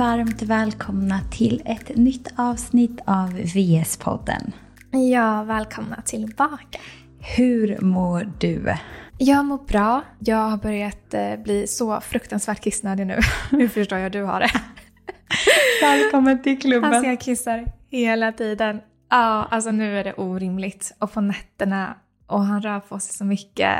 varmt välkomna till ett nytt avsnitt av VS-podden. Ja, välkomna tillbaka. Hur mår du? Jag mår bra. Jag har börjat eh, bli så fruktansvärt kissnödig nu. nu förstår jag hur du har det. Välkommen till klubben. Alltså jag kissar hela tiden. Ja, alltså nu är det orimligt. Och på nätterna. Och han rör på sig så mycket.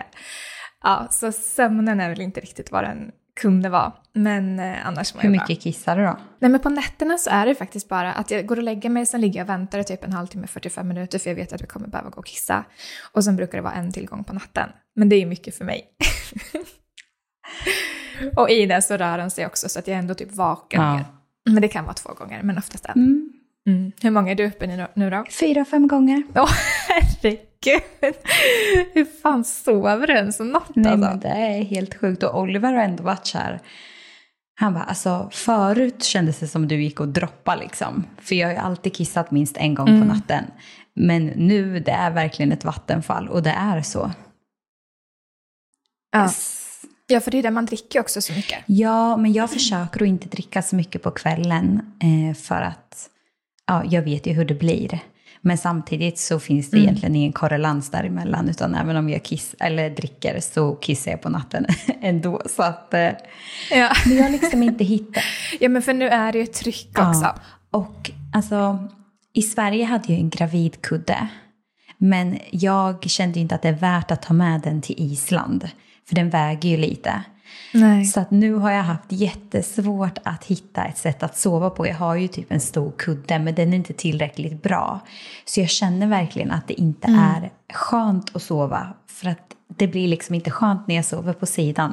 Ja, så sömnen är väl inte riktigt vad den kunde vara. Men eh, annars mår Hur jag bra. mycket kissar du då? Nej men på nätterna så är det faktiskt bara att jag går och lägger mig, sen ligger jag och väntar i typ en halvtimme, 45 minuter för jag vet att vi kommer behöva gå och kissa. Och sen brukar det vara en tillgång på natten. Men det är ju mycket för mig. och i det så rör han sig också så att jag är ändå typ vaken. Ja. Men det kan vara två gånger, men oftast en. Mm. Mm. Hur många är du uppe i nu- då? Fyra, fem gånger. Åh herregud! Hur fan sover du ens natt Nej alltså? men det är helt sjukt. Och Oliver har ändå varit så här. Han bara, alltså förut kändes det som du gick och droppade liksom. För jag har ju alltid kissat minst en gång Mm. på natten. Men nu, det är verkligen ett vattenfall och det är så. Ja. ja, för det är det man dricker också så mycket. Ja, men jag försöker att inte dricka så mycket på kvällen eh, för att ja, jag vet ju hur det blir. Men samtidigt så finns det Mm. egentligen ingen korrelans däremellan utan även om jag kiss, eller dricker så kissar jag på natten ändå. Så att, eh, Ja. men jag har liksom inte hittat. ja, men för nu är det ju tryck också. Ja, och alltså i Sverige hade jag en gravidkudde. Men jag kände inte att det är värt att ta med den till Island. För den väger ju lite. Nej. Så att nu har jag haft jättesvårt att hitta ett sätt att sova på. Jag har ju typ en stor kudde men den är inte tillräckligt bra. Så jag känner verkligen att det inte Mm. är skönt att sova. För att det blir liksom inte skönt när jag sover på sidan.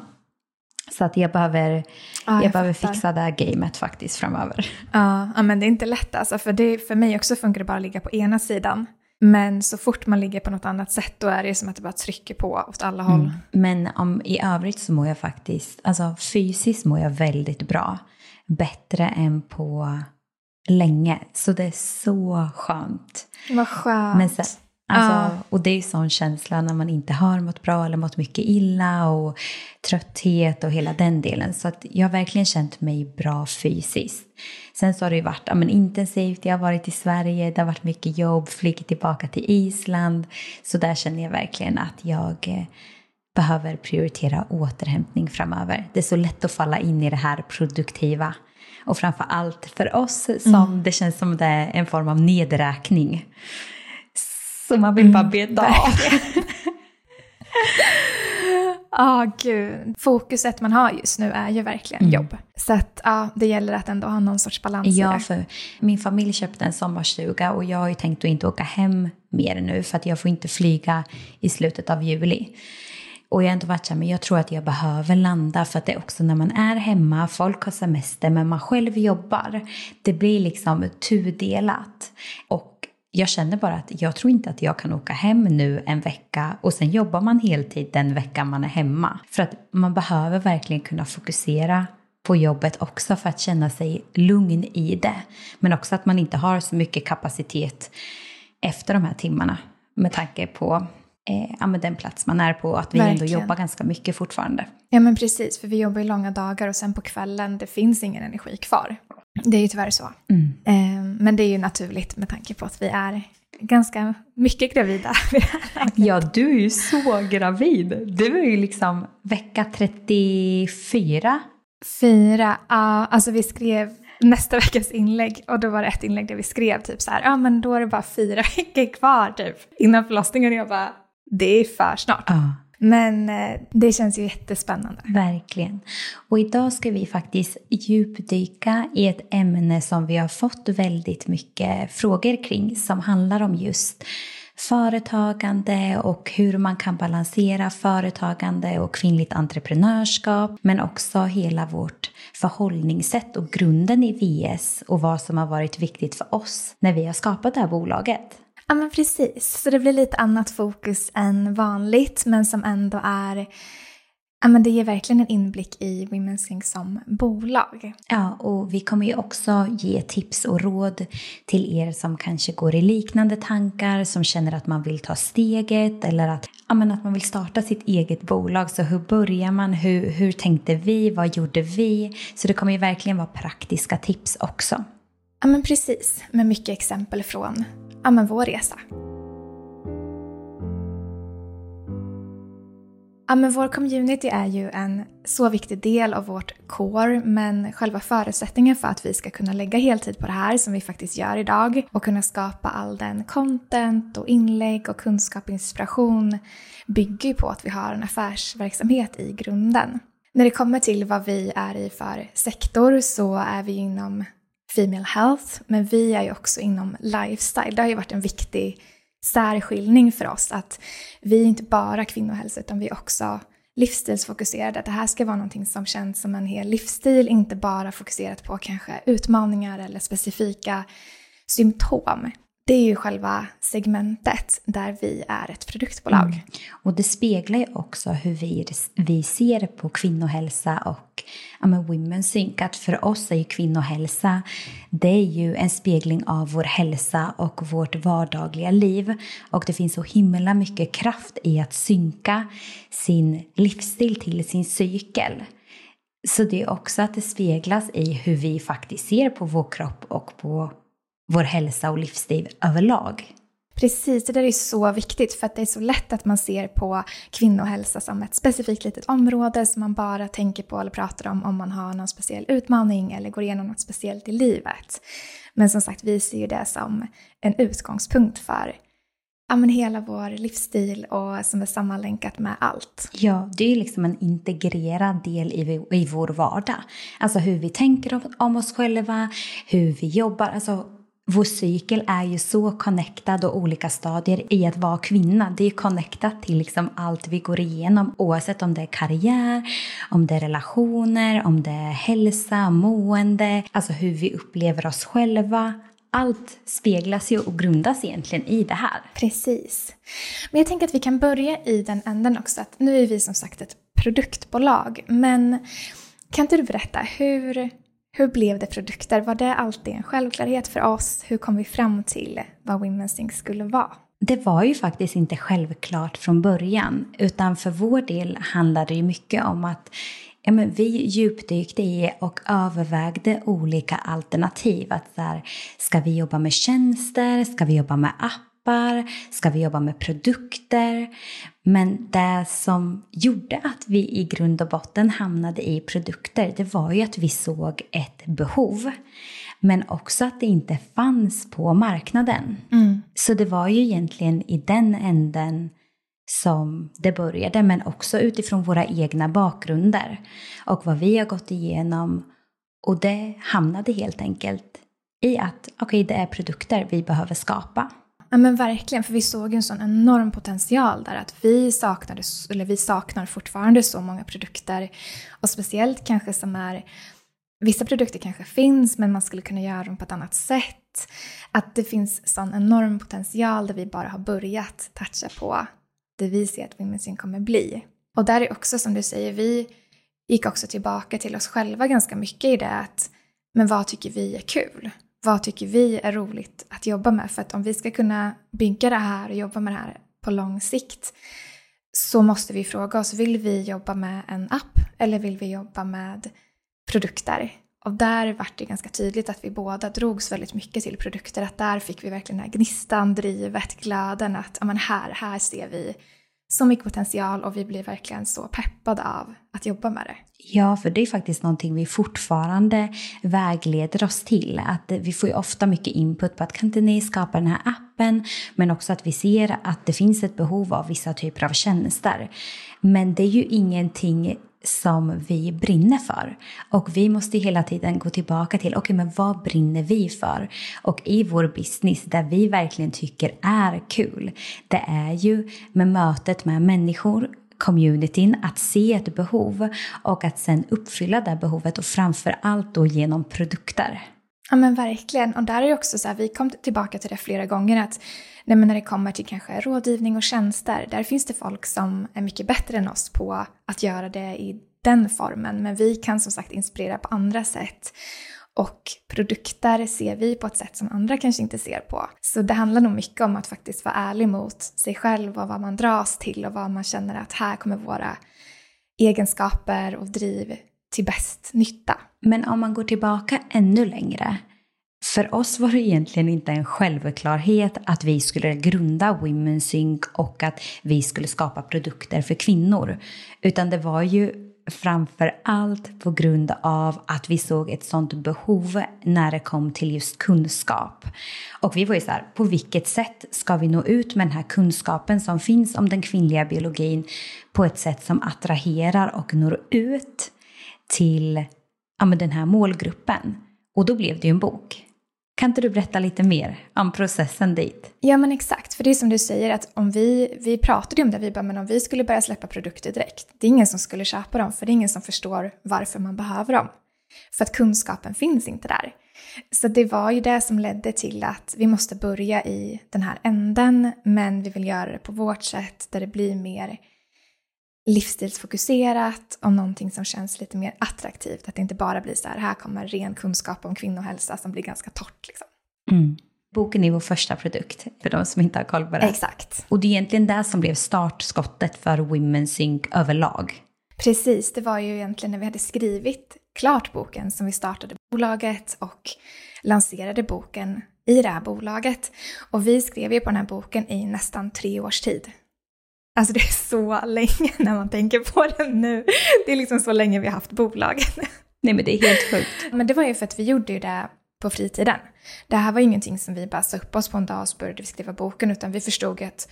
Så att jag behöver, Ja, jag jag behöver fixa det här gamet faktiskt framöver. Ja, ja, men det är inte lätt alltså. För, det, för mig också funkar det bara att ligga på ena sidan. Men så fort man ligger på något annat sätt då är det som att det bara trycker på åt alla håll. Men om, i övrigt så mår jag faktiskt, alltså fysiskt mår jag väldigt bra. Bättre än på länge. Så det är så skönt. Vad skönt. Men sen, alltså, Ja. Och det är ju sån känsla när man inte har mått bra eller mått mycket illa och trötthet och hela den delen. Så att jag har verkligen känt mig bra fysiskt. Sen så har det ju varit ja, men intensivt, jag har varit i Sverige, det har varit mycket jobb, flugit tillbaka till Island. Så där känner jag verkligen att jag eh, behöver prioritera återhämtning framöver. Det är så lätt att falla in i det här produktiva. Och framför allt för oss som det känns som det är en form av nedräkning. Så man vill bara beta av. Ja, gud. Fokuset man har just nu är ju verkligen Mm. jobb. Så att ja, det gäller att ändå ha någon sorts balans i Ja, det. för min familj köpte en sommarstuga och jag har ju tänkt att inte åka hem mer nu för att jag får inte flyga i slutet av juli. Och jag har inte varit så här, men jag tror att jag behöver landa för att det är också när man är hemma, folk har semester men man själv jobbar. Det blir liksom tudelat. Och jag känner bara att jag tror inte att jag kan åka hem nu en vecka och sen jobbar man heltid den veckan man är hemma. För att man behöver verkligen kunna fokusera på jobbet också för att känna sig lugn i det. Men också att man inte har så mycket kapacitet efter de här timmarna med tanke på eh, den plats man är på och att vi ändå Verkligen. jobbar ganska mycket fortfarande. Ja men precis, för vi jobbar ju långa dagar och sen på kvällen det finns ingen energi kvar. Det är ju tyvärr så. Mm. Eh, Men det är ju naturligt med tanke på att vi är ganska mycket gravida. Ja, du är ju så gravid. Du är ju liksom vecka 34. Fyra, ja alltså vi skrev nästa veckas inlägg och då var det ett inlägg där vi skrev typ så här, ja men då är det bara fyra veckor kvar typ innan förlossningen och jag bara, det är för snart. Ja. Men eh, det känns ju jättespännande. Verkligen. Och idag ska vi faktiskt djupdyka i ett ämne som vi har fått väldigt mycket frågor kring som handlar om just företagande och hur man kan balansera företagande och kvinnligt entreprenörskap men också hela vårt förhållningssätt och grunden i VS och vad som har varit viktigt för oss när vi har skapat det här bolaget. Ja men precis, så det blir lite annat fokus än vanligt men som ändå är Ja, men det ger verkligen en inblick i Women's Sing som bolag. Ja, och vi kommer ju också ge tips och råd till er som kanske går i liknande tankar, som känner att man vill ta steget eller att ja, men att man vill starta sitt eget bolag. Så hur börjar man? Hur, hur tänkte vi? Vad gjorde vi? Så det kommer ju verkligen vara praktiska tips också. Ja men precis, med mycket exempel från ja, men vår resa. Ja, men vår community är ju en så viktig del av vårt core, men själva förutsättningen för att vi ska kunna lägga heltid på det här som vi faktiskt gör idag och kunna skapa all den content och inlägg och kunskap och inspiration bygger ju på att vi har en affärsverksamhet i grunden. När det kommer till vad vi är i för sektor så är vi inom Female Health, men vi är ju också inom Lifestyle. Det har ju varit en viktig särskiljning för oss att vi är inte bara kvinnohälsa utan vi är också livsstilsfokuserade. Det här ska vara någonting som känns som en hel livsstil, inte bara fokuserat på kanske utmaningar eller specifika symptom det är ju själva segmentet där vi är ett produktbolag. Mm. Och det speglar ju också hur vi, vi ser på kvinnohälsa och ja, men women's sync. Att för oss är ju kvinnohälsa, det är ju en spegling av vår hälsa och vårt vardagliga liv. Och det finns så himla mycket kraft i att synka sin livsstil till sin cykel. Så det är också att det speglas i hur vi faktiskt ser på vår kropp och på vår hälsa och livsstil överlag. Precis, det där är så viktigt för att det är så lätt att man ser på kvinnohälsa som ett specifikt litet område som man bara tänker på eller pratar om om man har någon speciell utmaning eller går igenom något speciellt i livet. Men som sagt, vi ser ju det som en utgångspunkt för ja, men hela vår livsstil och som är sammanlänkat med allt. Ja, det är liksom en integrerad del i, i vår vardag. Alltså hur vi tänker om, om oss själva, hur vi jobbar. Alltså vår cykel är ju så connectad och olika stadier i att vara kvinna. Det är connectat till liksom allt vi går igenom oavsett om det är karriär, om det är relationer, om det är hälsa, mående, alltså hur vi upplever oss själva. Allt speglas ju och grundas egentligen i det här. Precis. Men jag tänker att vi kan börja i den änden också. Att nu är vi som sagt ett produktbolag, men kan inte du berätta hur hur blev det produkter? Var det alltid en självklarhet för oss? Hur kom vi fram till vad Women's Think skulle vara? Det var ju faktiskt inte självklart från början, utan för vår del handlade det mycket om att ja, men vi djupdykte i och övervägde olika alternativ. Att så här, ska vi jobba med tjänster? Ska vi jobba med app? Appar? Ska vi jobba med produkter? Men det som gjorde att vi i grund och botten hamnade i produkter, det var ju att vi såg ett behov. Men också att det inte fanns på marknaden. Mm. Så det var ju egentligen i den änden som det började, men också utifrån våra egna bakgrunder och vad vi har gått igenom. Och det hamnade helt enkelt i att okej, okay, det är produkter vi behöver skapa. Ja men verkligen, för vi såg en sån enorm potential där att vi saknade, eller vi saknar fortfarande så många produkter och speciellt kanske som är Vissa produkter kanske finns men man skulle kunna göra dem på ett annat sätt. Att det finns sån enorm potential där vi bara har börjat toucha på det vi ser att Women's kommer bli. Och där är också som du säger, vi gick också tillbaka till oss själva ganska mycket i det att men vad tycker vi är kul? Vad tycker vi är roligt att jobba med? För att om vi ska kunna bygga det här och jobba med det här på lång sikt så måste vi fråga oss, vill vi jobba med en app eller vill vi jobba med produkter? Och där vart det ganska tydligt att vi båda drogs väldigt mycket till produkter. Att där fick vi verkligen den här gnistan, drivet, glöden att ja, men här, här ser vi så mycket potential och vi blir verkligen så peppade av att jobba med det. Ja, för det är faktiskt någonting vi fortfarande vägleder oss till. Att vi får ju ofta mycket input på att kan inte ni skapa den här appen? Men också att vi ser att det finns ett behov av vissa typer av tjänster. Men det är ju ingenting som vi brinner för. Och vi måste hela tiden gå tillbaka till, okej okay, men vad brinner vi för? Och i vår business, där vi verkligen tycker är kul, det är ju med mötet med människor, communityn, att se ett behov och att sen uppfylla det behovet och framför allt då genom produkter. Ja men verkligen. Och där är också så här, vi kom tillbaka till det flera gånger, att nej, när det kommer till kanske rådgivning och tjänster, där finns det folk som är mycket bättre än oss på att göra det i den formen. Men vi kan som sagt inspirera på andra sätt. Och produkter ser vi på ett sätt som andra kanske inte ser på. Så det handlar nog mycket om att faktiskt vara ärlig mot sig själv och vad man dras till och vad man känner att här kommer våra egenskaper och driv till bäst nytta. Men om man går tillbaka ännu längre. För oss var det egentligen inte en självklarhet att vi skulle grunda Women Sync och att vi skulle skapa produkter för kvinnor. Utan det var ju framför allt på grund av att vi såg ett sånt behov när det kom till just kunskap. Och vi var ju så här, på vilket sätt ska vi nå ut med den här kunskapen som finns om den kvinnliga biologin på ett sätt som attraherar och når ut till ja, den här målgruppen? Och då blev det ju en bok. Kan inte du berätta lite mer om processen dit? Ja men exakt, för det är som du säger att om vi, vi pratade om det, vi bara men om vi skulle börja släppa produkter direkt, det är ingen som skulle köpa dem för det är ingen som förstår varför man behöver dem. För att kunskapen finns inte där. Så det var ju det som ledde till att vi måste börja i den här änden, men vi vill göra det på vårt sätt där det blir mer livsstilsfokuserat, om någonting som känns lite mer attraktivt. Att det inte bara blir så här, här kommer ren kunskap om kvinnohälsa som blir ganska torrt. Liksom. Mm. Boken är vår första produkt, för de som inte har koll på det. Exakt. Och det är egentligen det som blev startskottet för Women's Sync överlag. Precis, det var ju egentligen när vi hade skrivit klart boken som vi startade bolaget och lanserade boken i det här bolaget. Och vi skrev ju på den här boken i nästan tre års tid. Alltså det är så länge när man tänker på det nu. Det är liksom så länge vi har haft bolaget. Nej men det är helt sjukt. Men det var ju för att vi gjorde ju det på fritiden. Det här var ingenting som vi bara sa upp oss på en dag och så började vi skriva boken, utan vi förstod att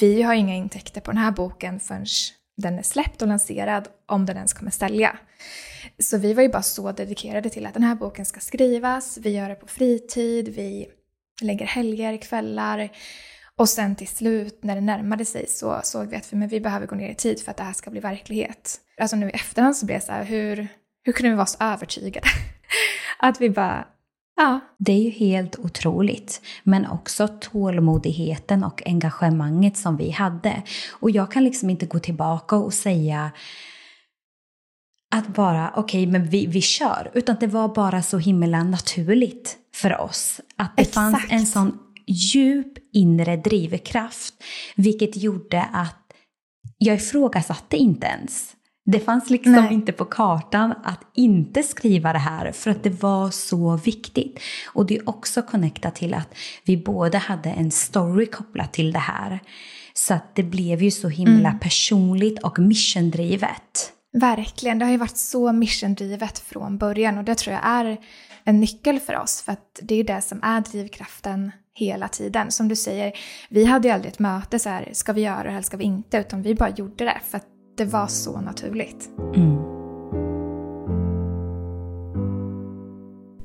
vi har inga intäkter på den här boken förrän den är släppt och lanserad, om den ens kommer sälja. Så vi var ju bara så dedikerade till att den här boken ska skrivas, vi gör det på fritid, vi lägger helger, kvällar, och sen till slut när det närmade sig så såg vi att vi, men vi behöver gå ner i tid för att det här ska bli verklighet. Alltså nu i efterhand så blev det så här, hur, hur kunde vi vara så övertygade? att vi bara, ja. Det är ju helt otroligt. Men också tålmodigheten och engagemanget som vi hade. Och jag kan liksom inte gå tillbaka och säga att bara, okej, okay, men vi, vi kör. Utan det var bara så himla naturligt för oss. Att det Exakt. fanns en sån djup inre drivkraft, vilket gjorde att jag ifrågasatte inte ens. Det fanns liksom Nej. inte på kartan att inte skriva det här för att det var så viktigt. Och det är också connectat till att vi båda hade en story kopplat till det här. Så att det blev ju så himla mm. personligt och missiondrivet. Verkligen, det har ju varit så missiondrivet från början och det tror jag är en nyckel för oss för att det är det som är drivkraften hela tiden. Som du säger, vi hade ju aldrig ett möte så här, ska vi göra det eller ska vi inte? Utan vi bara gjorde det för att det var så naturligt. Mm.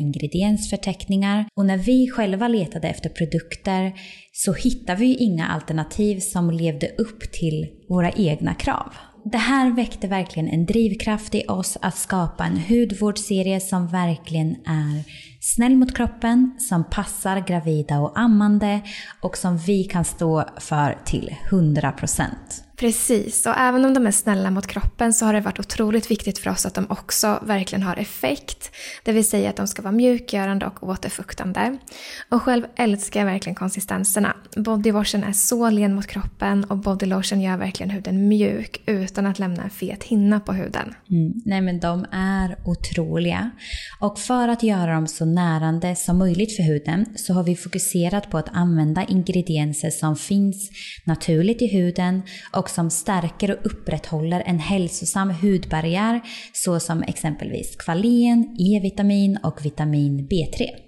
ingrediensförteckningar och när vi själva letade efter produkter så hittade vi inga alternativ som levde upp till våra egna krav. Det här väckte verkligen en drivkraft i oss att skapa en hudvårdsserie som verkligen är snäll mot kroppen, som passar gravida och ammande och som vi kan stå för till 100%. Precis, och även om de är snälla mot kroppen så har det varit otroligt viktigt för oss att de också verkligen har effekt. Det vill säga att de ska vara mjukgörande och återfuktande. Och själv älskar jag verkligen konsistenserna. Bodywashen är så len mot kroppen och bodylotion gör verkligen huden mjuk utan att lämna en fet hinna på huden. Mm. Nej men de är otroliga. Och för att göra dem så närande som möjligt för huden så har vi fokuserat på att använda ingredienser som finns naturligt i huden och och som stärker och upprätthåller en hälsosam hudbarriär såsom exempelvis kvalen, E-vitamin och vitamin B3.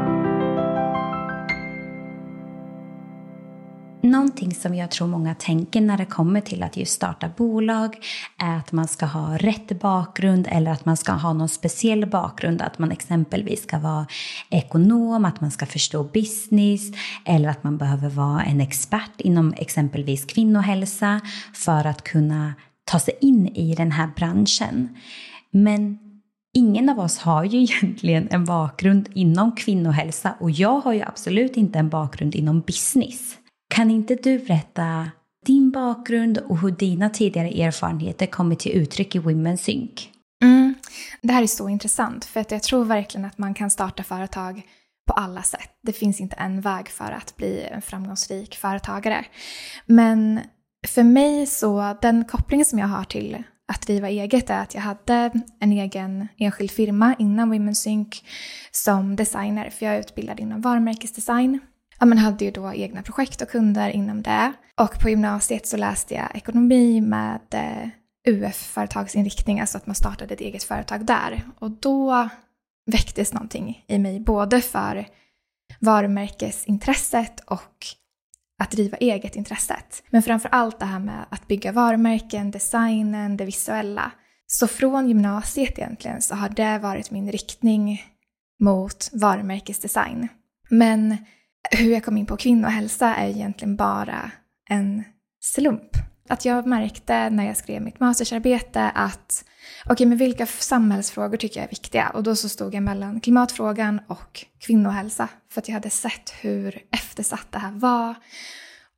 Någonting som jag tror många tänker när det kommer till att just starta bolag är att man ska ha rätt bakgrund eller att man ska ha någon speciell bakgrund. Att man exempelvis ska vara ekonom, att man ska förstå business eller att man behöver vara en expert inom exempelvis kvinnohälsa för att kunna ta sig in i den här branschen. Men Ingen av oss har ju egentligen en bakgrund inom kvinnohälsa och jag har ju absolut inte en bakgrund inom business. Kan inte du berätta din bakgrund och hur dina tidigare erfarenheter kommer till uttryck i Women's Sync? Mm. Det här är så intressant för att jag tror verkligen att man kan starta företag på alla sätt. Det finns inte en väg för att bli en framgångsrik företagare. Men för mig så, den kopplingen som jag har till att driva eget är att jag hade en egen enskild firma innan Women's Sync som designer, för jag är utbildad inom varumärkesdesign ja, men hade ju då egna projekt och kunder inom det. Och på gymnasiet så läste jag ekonomi med eh, UF-företagsinriktning, alltså att man startade ett eget företag där. Och då väcktes någonting i mig, både för varumärkesintresset och att driva eget intresset. Men framför allt det här med att bygga varumärken, designen, det visuella. Så från gymnasiet egentligen så har det varit min riktning mot varumärkesdesign. Men hur jag kom in på kvinnohälsa är egentligen bara en slump. Att jag märkte när jag skrev mitt mastersarbete att okej, okay, men vilka samhällsfrågor tycker jag är viktiga? Och då så stod jag mellan klimatfrågan och kvinnohälsa. För att jag hade sett hur eftersatt det här var.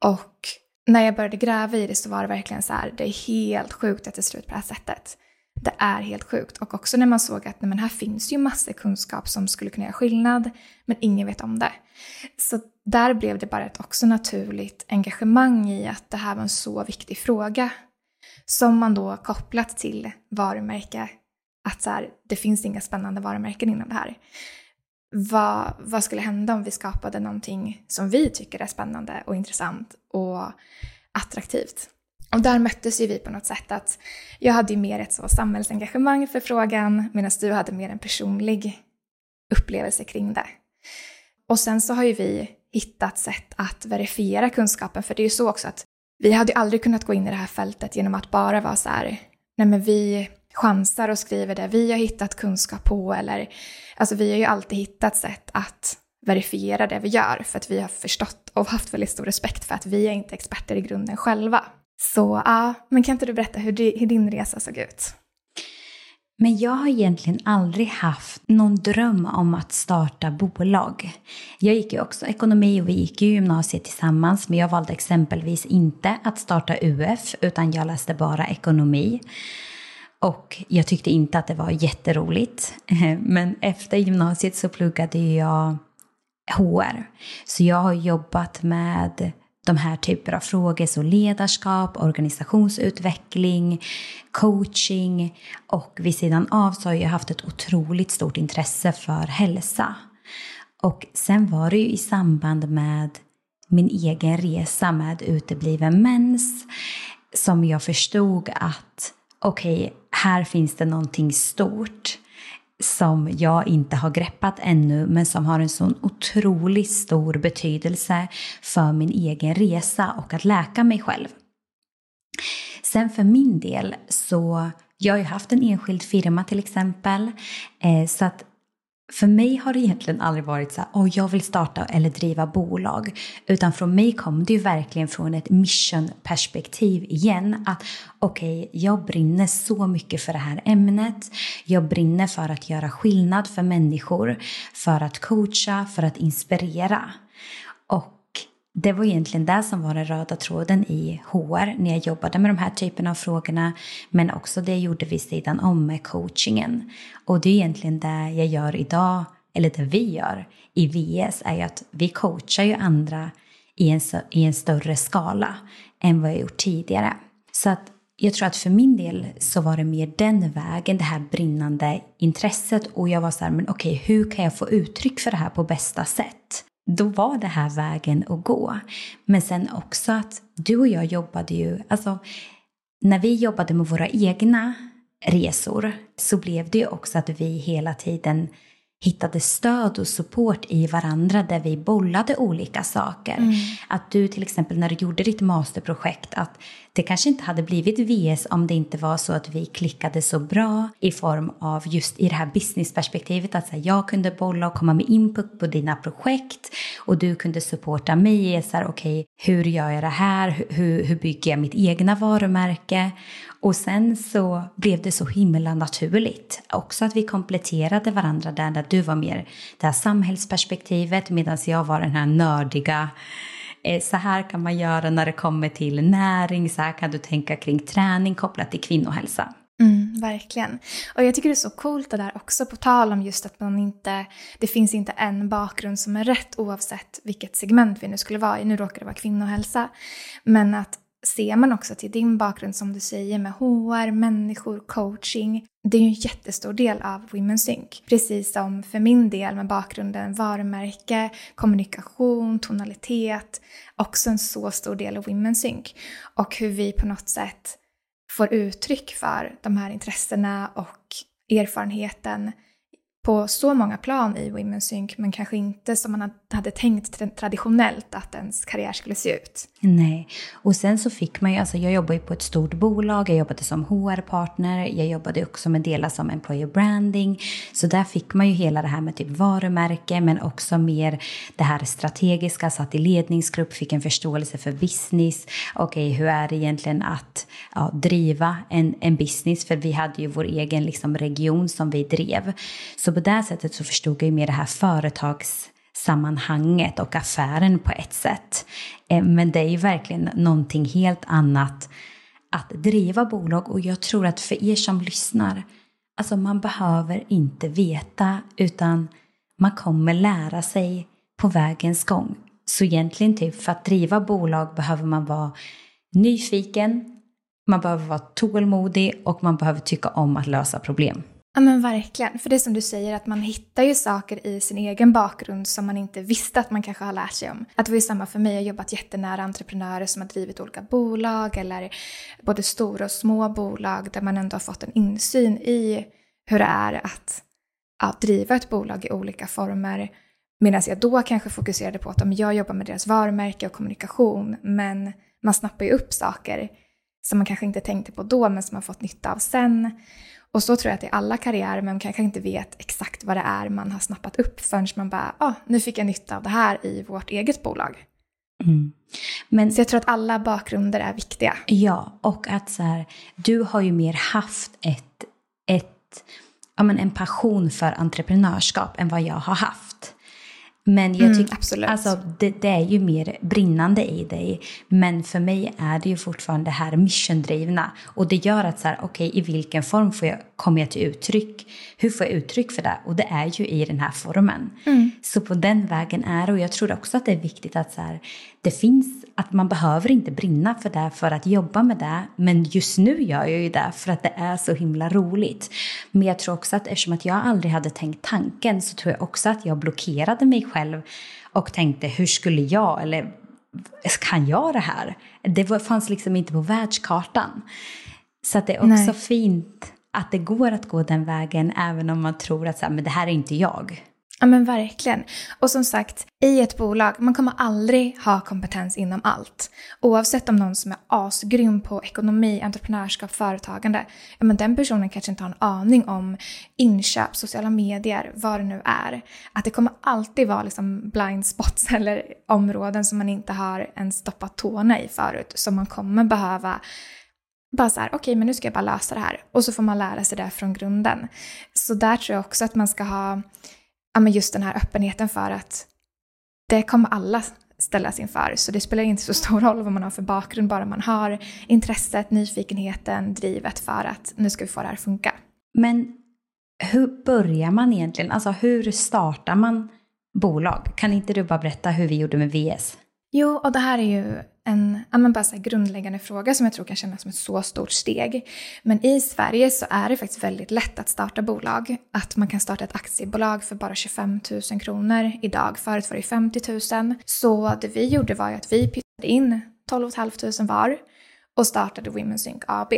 Och när jag började gräva i det så var det verkligen så här, det är helt sjukt att det ser ut på det här sättet. Det är helt sjukt. Och också när man såg att nej, men här finns ju massor kunskap som skulle kunna göra skillnad, men ingen vet om det. Så där blev det bara ett också naturligt engagemang i att det här var en så viktig fråga. Som man då kopplat till varumärke, att så här, det finns inga spännande varumärken inom det här. Vad, vad skulle hända om vi skapade någonting som vi tycker är spännande och intressant och attraktivt? Och där möttes ju vi på något sätt att jag hade ju mer ett så samhällsengagemang för frågan medan du hade mer en personlig upplevelse kring det. Och sen så har ju vi hittat sätt att verifiera kunskapen för det är ju så också att vi hade ju aldrig kunnat gå in i det här fältet genom att bara vara så här, nej men vi chansar och skriver det vi har hittat kunskap på eller alltså vi har ju alltid hittat sätt att verifiera det vi gör för att vi har förstått och haft väldigt stor respekt för att vi är inte experter i grunden själva. Så ja, men kan inte du berätta hur, din resa såg ut? Men jag har egentligen aldrig haft någon dröm om att starta bolag. Jag gick ju också ekonomi och vi gick ju gymnasiet tillsammans men jag valde exempelvis inte att starta UF utan jag läste bara ekonomi. Och jag tyckte inte att det var jätteroligt. Men efter gymnasiet så pluggade jag HR. Så jag har jobbat med de här typer av frågor, så ledarskap, organisationsutveckling, coaching och vid sidan av så har jag haft ett otroligt stort intresse för hälsa. Och sen var det ju i samband med min egen resa med utebliven mens som jag förstod att okej, okay, här finns det någonting stort som jag inte har greppat ännu men som har en sån otroligt stor betydelse för min egen resa och att läka mig själv. Sen för min del så, jag har ju haft en enskild firma till exempel, eh, så att för mig har det egentligen aldrig varit så här, oh, jag vill starta eller driva bolag. Utan från mig kom det ju verkligen från ett mission-perspektiv igen. Att okej, okay, jag brinner så mycket för det här ämnet. Jag brinner för att göra skillnad för människor. För att coacha, för att inspirera. Och det var egentligen det som var den röda tråden i HR när jag jobbade med de här typerna av frågorna. Men också det jag gjorde vid sidan om med coachingen. Och det är egentligen det jag gör idag, eller det vi gör i VS, är ju att vi coachar ju andra i en, i en större skala än vad jag gjort tidigare. Så att jag tror att för min del så var det mer den vägen, det här brinnande intresset och jag var så här, men okej, hur kan jag få uttryck för det här på bästa sätt? Då var det här vägen att gå. Men sen också att du och jag jobbade ju, alltså när vi jobbade med våra egna resor så blev det ju också att vi hela tiden hittade stöd och support i varandra där vi bollade olika saker. Mm. Att du till exempel när du gjorde ditt masterprojekt att det kanske inte hade blivit VS om det inte var så att vi klickade så bra i form av just i det här businessperspektivet att så här, jag kunde bolla och komma med input på dina projekt och du kunde supporta mig i så här, okej, okay, hur gör jag det här? Hur, hur bygger jag mitt egna varumärke? Och sen så blev det så himla naturligt också att vi kompletterade varandra där, där du var mer det här samhällsperspektivet medan jag var den här nördiga eh, så här kan man göra när det kommer till näring, så här kan du tänka kring träning kopplat till kvinnohälsa. Mm, verkligen. Och jag tycker det är så coolt det där också på tal om just att man inte, det finns inte en bakgrund som är rätt oavsett vilket segment vi nu skulle vara i. Nu råkar det vara kvinnohälsa. Men att ser man också till din bakgrund som du säger med HR, människor, coaching. Det är ju en jättestor del av Women Sync. Precis som för min del med bakgrunden varumärke, kommunikation, tonalitet. Också en så stor del av Women Sync. Och hur vi på något sätt får uttryck för de här intressena och erfarenheten på så många plan i Women Sync men kanske inte som man hade tänkt traditionellt att ens karriär skulle se ut. Nej, och sen så fick man ju, alltså jag jobbade ju på ett stort bolag, jag jobbade som HR-partner, jag jobbade också med delar som employer branding, så där fick man ju hela det här med typ varumärke men också mer det här strategiska, satt i ledningsgrupp, fick en förståelse för business, okej okay, hur är det egentligen att ja, driva en, en business, för vi hade ju vår egen liksom, region som vi drev. Så på det sättet så förstod jag ju mer det här företags sammanhanget och affären på ett sätt. Eh, men det är ju verkligen någonting helt annat att driva bolag och jag tror att för er som lyssnar, alltså man behöver inte veta utan man kommer lära sig på vägens gång. Så egentligen typ för att driva bolag behöver man vara nyfiken, man behöver vara tålmodig och man behöver tycka om att lösa problem. Ja men verkligen. För det är som du säger att man hittar ju saker i sin egen bakgrund som man inte visste att man kanske har lärt sig om. Att det var ju samma för mig, jag har jobbat jättenära entreprenörer som har drivit olika bolag eller både stora och små bolag där man ändå har fått en insyn i hur det är att, att driva ett bolag i olika former. Medan jag då kanske fokuserade på att om jag jobbar med deras varumärke och kommunikation men man snappar ju upp saker som man kanske inte tänkte på då men som man fått nytta av sen. Och så tror jag att det är alla karriärer, men man kanske inte vet exakt vad det är man har snappat upp förrän man bara, ah, nu fick jag nytta av det här i vårt eget bolag. Mm. Men, så jag tror att alla bakgrunder är viktiga. Ja, och att så här, du har ju mer haft ett, ett, ja, men en passion för entreprenörskap än vad jag har haft. Men jag mm, tycker, mm, alltså det, det, är ju mer brinnande i dig. Men för mig är det ju fortfarande det här missiondrivna. Och det gör att så här, okej, okay, i vilken form får jag, kommer jag till uttryck? Hur får jag uttryck för det? Och det är ju i den här formen. Mm. Så på den vägen är det. Och jag tror också att det är viktigt att så här, det finns att man behöver inte brinna för det för att jobba med det. Men just nu gör jag ju det för att det är så himla roligt. Men jag tror också att eftersom att jag aldrig hade tänkt tanken så tror jag också att jag blockerade mig själv och tänkte hur skulle jag eller kan jag det här? Det fanns liksom inte på världskartan. Så det är också Nej. fint att det går att gå den vägen även om man tror att så här, men det här är inte jag. Ja men verkligen. Och som sagt, i ett bolag, man kommer aldrig ha kompetens inom allt. Oavsett om någon som är asgrym på ekonomi, entreprenörskap, företagande, ja men den personen kanske inte har en aning om inköp, sociala medier, vad det nu är. Att det kommer alltid vara liksom blind spots eller områden som man inte har ens stoppat tårna i förut, som man kommer behöva bara så här, okej okay, men nu ska jag bara lösa det här. Och så får man lära sig det från grunden. Så där tror jag också att man ska ha ja, men just den här öppenheten för att det kommer alla ställas inför. Så det spelar inte så stor roll vad man har för bakgrund, bara man har intresset, nyfikenheten, drivet för att nu ska vi få det här att funka. Men hur börjar man egentligen? Alltså hur startar man bolag? Kan inte du bara berätta hur vi gjorde med VS? Jo, och det här är ju en ja, bara så grundläggande fråga som jag tror kan kännas som ett så stort steg. Men i Sverige så är det faktiskt väldigt lätt att starta bolag. Att man kan starta ett aktiebolag för bara 25 000 kronor idag. Förut var det 50 000. Så det vi gjorde var ju att vi pyttade in 12 500 var och startade Women's Inc AB.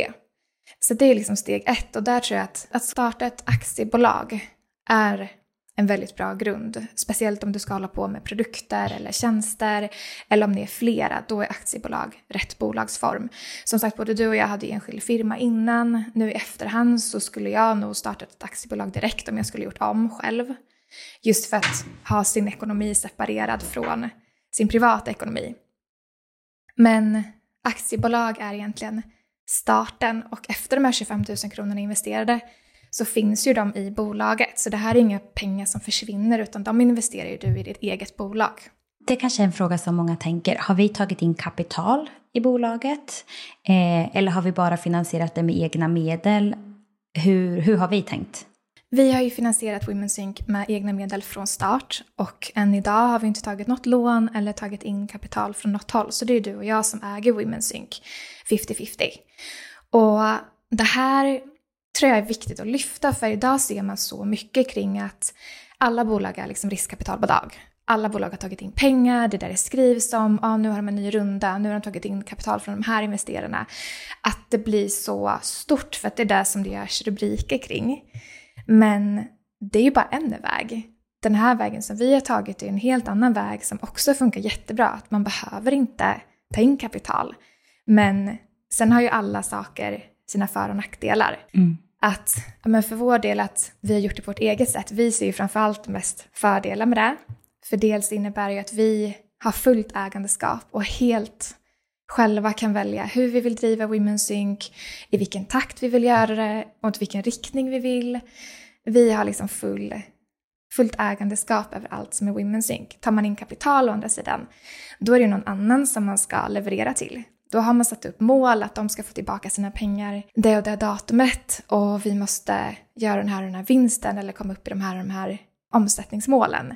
Så det är liksom steg ett och där tror jag att, att starta ett aktiebolag är en väldigt bra grund. Speciellt om du ska hålla på med produkter eller tjänster eller om ni är flera, då är aktiebolag rätt bolagsform. Som sagt, både du och jag hade enskild firma innan. Nu i efterhand så skulle jag nog startat ett aktiebolag direkt om jag skulle gjort om själv. Just för att ha sin ekonomi separerad från sin privata ekonomi. Men aktiebolag är egentligen starten och efter de här 25 000 kronorna investerade så finns ju de i bolaget. Så det här är inga pengar som försvinner utan de investerar ju du i ditt eget bolag. Det kanske är en fråga som många tänker. Har vi tagit in kapital i bolaget? Eh, eller har vi bara finansierat det med egna medel? Hur, hur har vi tänkt? Vi har ju finansierat Women's Inc med egna medel från start och än idag har vi inte tagit något lån eller tagit in kapital från något håll. Så det är du och jag som äger Women's Inc 50-50. Och det här tror jag är viktigt att lyfta för idag ser man så mycket kring att alla bolag är liksom riskkapital per dag. Alla bolag har tagit in pengar, det där det skrivs om, ah, nu har de en ny runda, nu har de tagit in kapital från de här investerarna. Att det blir så stort för att det är det som det görs rubriker kring. Men det är ju bara en väg. Den här vägen som vi har tagit är en helt annan väg som också funkar jättebra. Att man behöver inte ta in kapital. Men sen har ju alla saker sina för och nackdelar. Mm att men för vår del att vi har gjort det på vårt eget sätt. Vi ser ju framförallt mest fördelar med det. För dels innebär det ju att vi har fullt ägandeskap och helt själva kan välja hur vi vill driva Women's Sync i vilken takt vi vill göra det och åt vilken riktning vi vill. Vi har liksom full, fullt ägandeskap över allt som är Women's Sync. Tar man in kapital å andra sidan, då är det någon annan som man ska leverera till. Då har man satt upp mål att de ska få tillbaka sina pengar det och det datumet och vi måste göra den här och den här vinsten eller komma upp i de här och de här omsättningsmålen.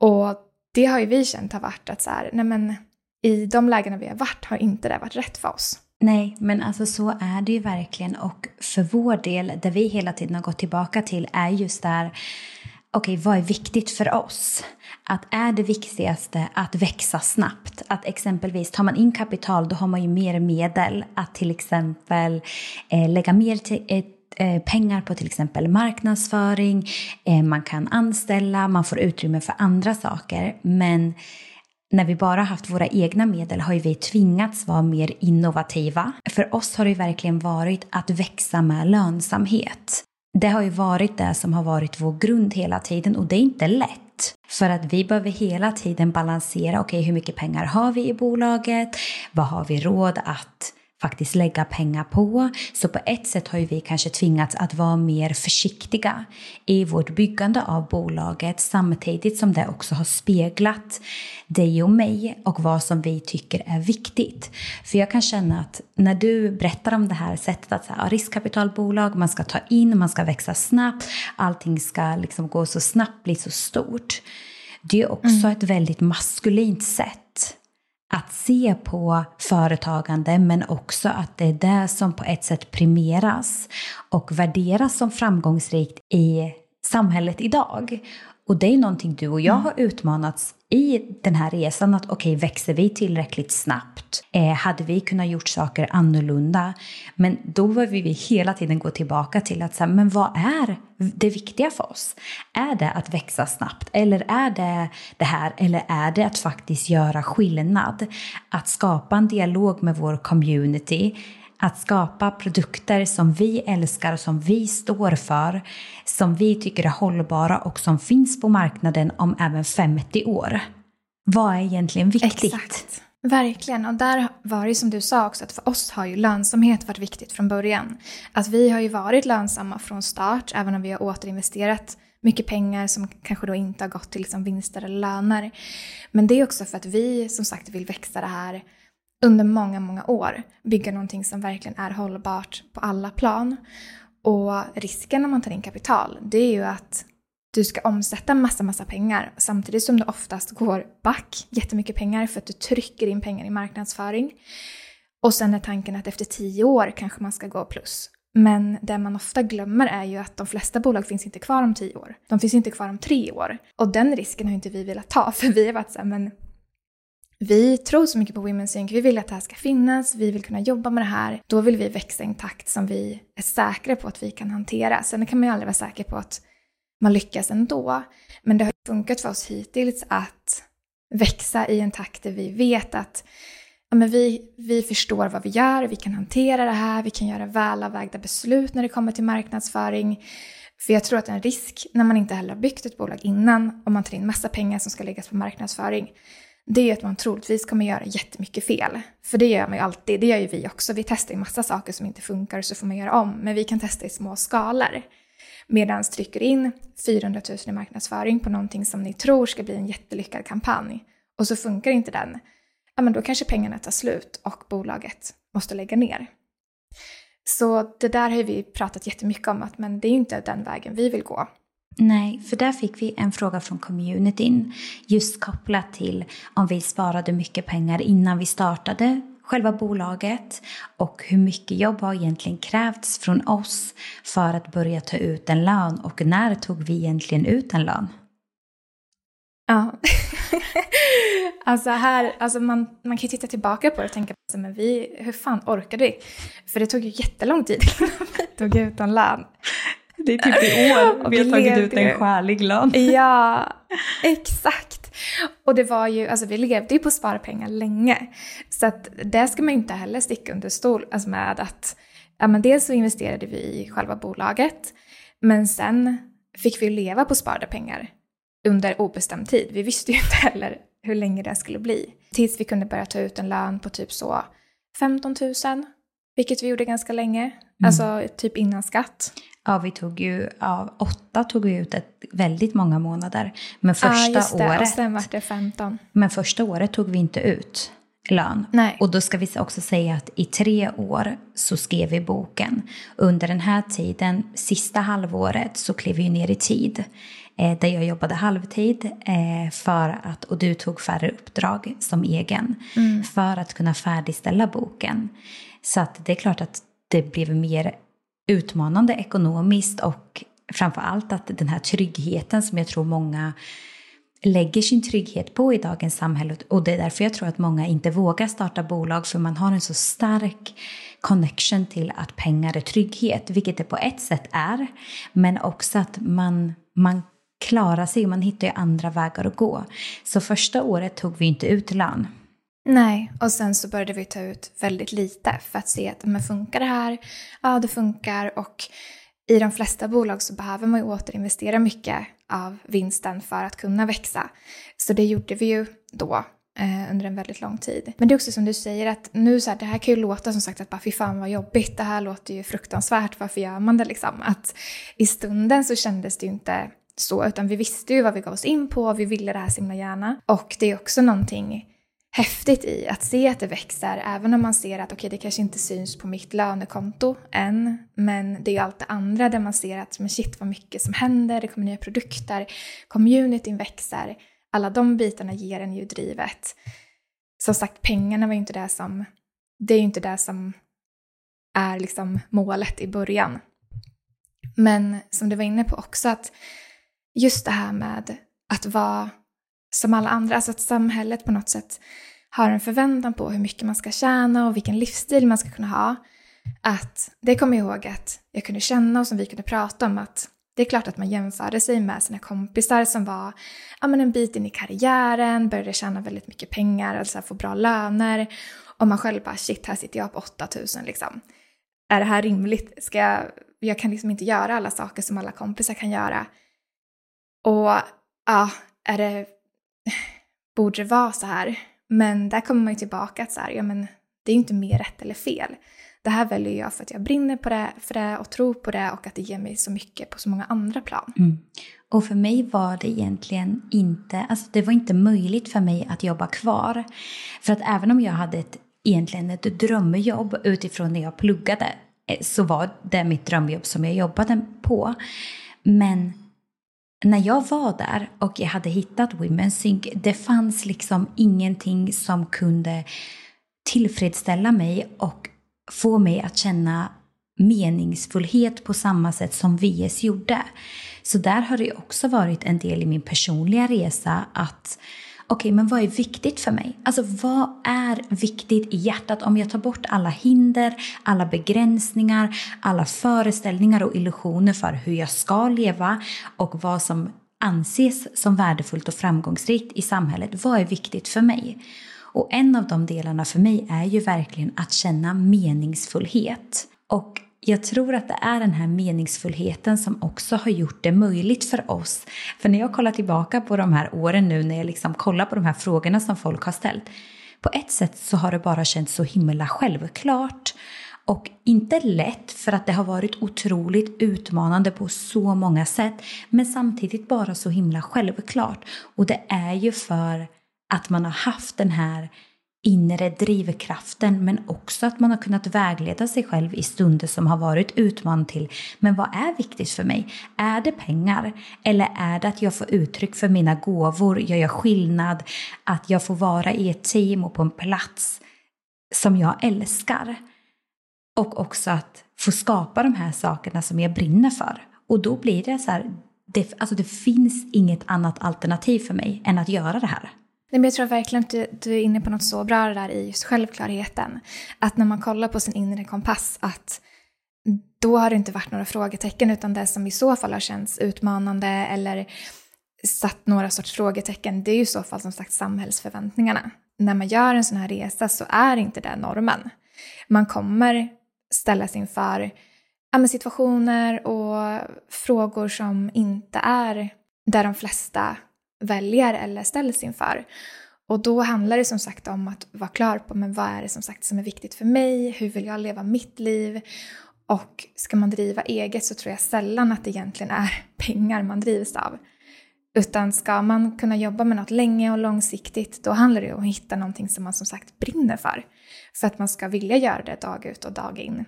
Och det har ju vi känt har varit att så här, nej men i de lägena vi har varit har inte det varit rätt för oss. Nej, men alltså så är det ju verkligen och för vår del, det vi hela tiden har gått tillbaka till är just där okej, okay, vad är viktigt för oss? Att är det viktigaste att växa snabbt? Att exempelvis tar man in kapital då har man ju mer medel att till exempel eh, lägga mer till, eh, eh, pengar på till exempel marknadsföring, eh, man kan anställa, man får utrymme för andra saker. Men när vi bara haft våra egna medel har ju vi tvingats vara mer innovativa. För oss har det verkligen varit att växa med lönsamhet. Det har ju varit det som har varit vår grund hela tiden och det är inte lätt. För att vi behöver hela tiden balansera, okej okay, hur mycket pengar har vi i bolaget? Vad har vi råd att faktiskt lägga pengar på. Så på ett sätt har ju vi kanske tvingats att vara mer försiktiga i vårt byggande av bolaget samtidigt som det också har speglat dig och mig och vad som vi tycker är viktigt. För jag kan känna att när du berättar om det här sättet att säga, riskkapitalbolag, man ska ta in, man ska växa snabbt, allting ska liksom gå så snabbt, bli så stort. Det är också mm. ett väldigt maskulint sätt att se på företagande men också att det är det som på ett sätt premieras och värderas som framgångsrikt i samhället idag. Och det är någonting du och jag har utmanats i den här resan att okej, okay, växer vi tillräckligt snabbt? Eh, hade vi kunnat gjort saker annorlunda? Men då behöver vi hela tiden gå tillbaka till att säga, men vad är det viktiga för oss? Är det att växa snabbt? Eller är det det här? Eller är det att faktiskt göra skillnad? Att skapa en dialog med vår community att skapa produkter som vi älskar, som vi står för, som vi tycker är hållbara och som finns på marknaden om även 50 år. Vad är egentligen viktigt? Exakt. Verkligen, och där var det som du sa också att för oss har ju lönsamhet varit viktigt från början. Att vi har ju varit lönsamma från start, även om vi har återinvesterat mycket pengar som kanske då inte har gått till liksom vinster eller löner. Men det är också för att vi som sagt vill växa det här under många, många år bygga någonting som verkligen är hållbart på alla plan. Och risken när man tar in kapital, det är ju att du ska omsätta massa, massa pengar samtidigt som du oftast går back jättemycket pengar för att du trycker in pengar i marknadsföring. Och sen är tanken att efter tio år kanske man ska gå plus. Men det man ofta glömmer är ju att de flesta bolag finns inte kvar om tio år. De finns inte kvar om tre år. Och den risken har inte vi velat ta, för vi har varit såhär, men vi tror så mycket på Women's Inc. Vi vill att det här ska finnas, vi vill kunna jobba med det här. Då vill vi växa i en takt som vi är säkra på att vi kan hantera. Sen kan man ju aldrig vara säker på att man lyckas ändå. Men det har funkat för oss hittills att växa i en takt där vi vet att ja, men vi, vi förstår vad vi gör, vi kan hantera det här, vi kan göra välavvägda beslut när det kommer till marknadsföring. För jag tror att en risk när man inte heller har byggt ett bolag innan, om man tar in massa pengar som ska läggas på marknadsföring, det är att man troligtvis kommer göra jättemycket fel. För det gör man ju alltid, det gör ju vi också. Vi testar ju massa saker som inte funkar så får man göra om. Men vi kan testa i små skalor. Medan trycker in 400 000 i marknadsföring på någonting som ni tror ska bli en jättelyckad kampanj och så funkar inte den, ja men då kanske pengarna tar slut och bolaget måste lägga ner. Så det där har vi pratat jättemycket om att men det är inte den vägen vi vill gå. Nej, för där fick vi en fråga från communityn just kopplat till om vi sparade mycket pengar innan vi startade själva bolaget och hur mycket jobb har egentligen krävts från oss för att börja ta ut en lön och när tog vi egentligen ut en lön? Ja, alltså här, alltså man, man kan ju titta tillbaka på det och tänka alltså, men vi, hur fan orkade vi? För det tog ju jättelång tid innan vi tog ut en lön. Det är typ i år vi, har tagit ut en skälig lön. Ja, exakt. Och det var ju, alltså vi levde ju på sparpengar länge. Så att det ska man ju inte heller sticka under stol alltså med att, ja men dels så investerade vi i själva bolaget, men sen fick vi leva på sparade pengar under obestämd tid. Vi visste ju inte heller hur länge det skulle bli. Tills vi kunde börja ta ut en lön på typ så 15 000, vilket vi gjorde ganska länge. Mm. Alltså typ innan skatt. Ja, vi tog ju, ja, åtta tog vi ut ett, väldigt många månader. Men första just det. året. Och sen var det 15. Men första året tog vi inte ut lön. Nej. Och då ska vi också säga att i tre år så skrev vi boken. Under den här tiden, sista halvåret, så klev vi ner i tid. Eh, där jag jobbade halvtid eh, för att, och du tog färre uppdrag som egen. Mm. För att kunna färdigställa boken. Så att det är klart att det blev mer utmanande ekonomiskt och framför allt att den här tryggheten som jag tror många lägger sin trygghet på i dagens samhälle och det är därför jag tror att många inte vågar starta bolag för man har en så stark connection till att pengar är trygghet, vilket det på ett sätt är, men också att man, man klarar sig och man hittar ju andra vägar att gå. Så första året tog vi inte ut lön. Nej, och sen så började vi ta ut väldigt lite för att se att men funkar det här? Ja, det funkar och i de flesta bolag så behöver man ju återinvestera mycket av vinsten för att kunna växa. Så det gjorde vi ju då eh, under en väldigt lång tid. Men det är också som du säger att nu så här, det här kan ju låta som sagt att bara fy fan vad jobbigt, det här låter ju fruktansvärt, varför gör man det liksom? Att i stunden så kändes det ju inte så, utan vi visste ju vad vi gav oss in på, vi ville det här så himla gärna. Och det är också någonting häftigt i att se att det växer, även om man ser att okej, okay, det kanske inte syns på mitt lönekonto än, men det är ju allt det andra där man ser att men shit vad mycket som händer, det kommer nya produkter, communityn växer, alla de bitarna ger en ju drivet. Som sagt, pengarna var ju inte det som, det är ju inte det som är liksom målet i början. Men som du var inne på också att just det här med att vara som alla andra, alltså att samhället på något sätt har en förväntan på hur mycket man ska tjäna och vilken livsstil man ska kunna ha. Att det kommer jag ihåg att jag kunde känna och som vi kunde prata om att det är klart att man jämförde sig med sina kompisar som var ja, men en bit in i karriären, började tjäna väldigt mycket pengar, alltså få bra löner. Och man själv bara shit, här sitter jag på 8000 liksom. Är det här rimligt? Ska jag, jag kan liksom inte göra alla saker som alla kompisar kan göra. Och ja, är det, borde det vara så här? Men där kommer man ju tillbaka att så här, ja men det är ju inte mer rätt eller fel. Det här väljer jag för att jag brinner på det, för det och tror på det och att det ger mig så mycket på så många andra plan. Mm. Och för mig var det egentligen inte, alltså det var inte möjligt för mig att jobba kvar. För att även om jag hade ett, egentligen ett drömjobb utifrån när jag pluggade eh, så var det mitt drömjobb som jag jobbade på. Men när jag var där och jag hade hittat Women's Sync, det fanns liksom ingenting som kunde tillfredsställa mig och få mig att känna meningsfullhet på samma sätt som VS gjorde. Så där har det också varit en del i min personliga resa att okej, okay, men vad är viktigt för mig? Alltså vad är viktigt i hjärtat om jag tar bort alla hinder, alla begränsningar, alla föreställningar och illusioner för hur jag ska leva och vad som anses som värdefullt och framgångsrikt i samhället. Vad är viktigt för mig? Och en av de delarna för mig är ju verkligen att känna meningsfullhet. Och jag tror att det är den här meningsfullheten som också har gjort det möjligt för oss. För när jag kollar tillbaka på de här åren nu, när jag liksom kollar på de här frågorna som folk har ställt. På ett sätt så har det bara känts så himla självklart. Och inte lätt för att det har varit otroligt utmanande på så många sätt. Men samtidigt bara så himla självklart. Och det är ju för att man har haft den här inre drivkraften men också att man har kunnat vägleda sig själv i stunder som har varit utmanande till men vad är viktigt för mig? Är det pengar? Eller är det att jag får uttryck för mina gåvor, jag gör skillnad, att jag får vara i ett team och på en plats som jag älskar? Och också att få skapa de här sakerna som jag brinner för. Och då blir det så här, det, alltså det finns inget annat alternativ för mig än att göra det här. Nej, men jag tror verkligen att du, du, är inne på något så bra där i just självklarheten. Att när man kollar på sin inre kompass att då har det inte varit några frågetecken utan det som i så fall har känts utmanande eller satt några sorts frågetecken det är ju i så fall som sagt samhällsförväntningarna. När man gör en sån här resa så är inte det normen. Man kommer ställas inför ja, situationer och frågor som inte är där de flesta väljer eller ställs inför. Och då handlar det som sagt om att vara klar på men vad är det som sagt som är viktigt för mig, hur vill jag leva mitt liv? Och ska man driva eget så tror jag sällan att det egentligen är pengar man drivs av. Utan ska man kunna jobba med något länge och långsiktigt då handlar det om att hitta någonting som man som sagt brinner för. För att man ska vilja göra det dag ut och dag in.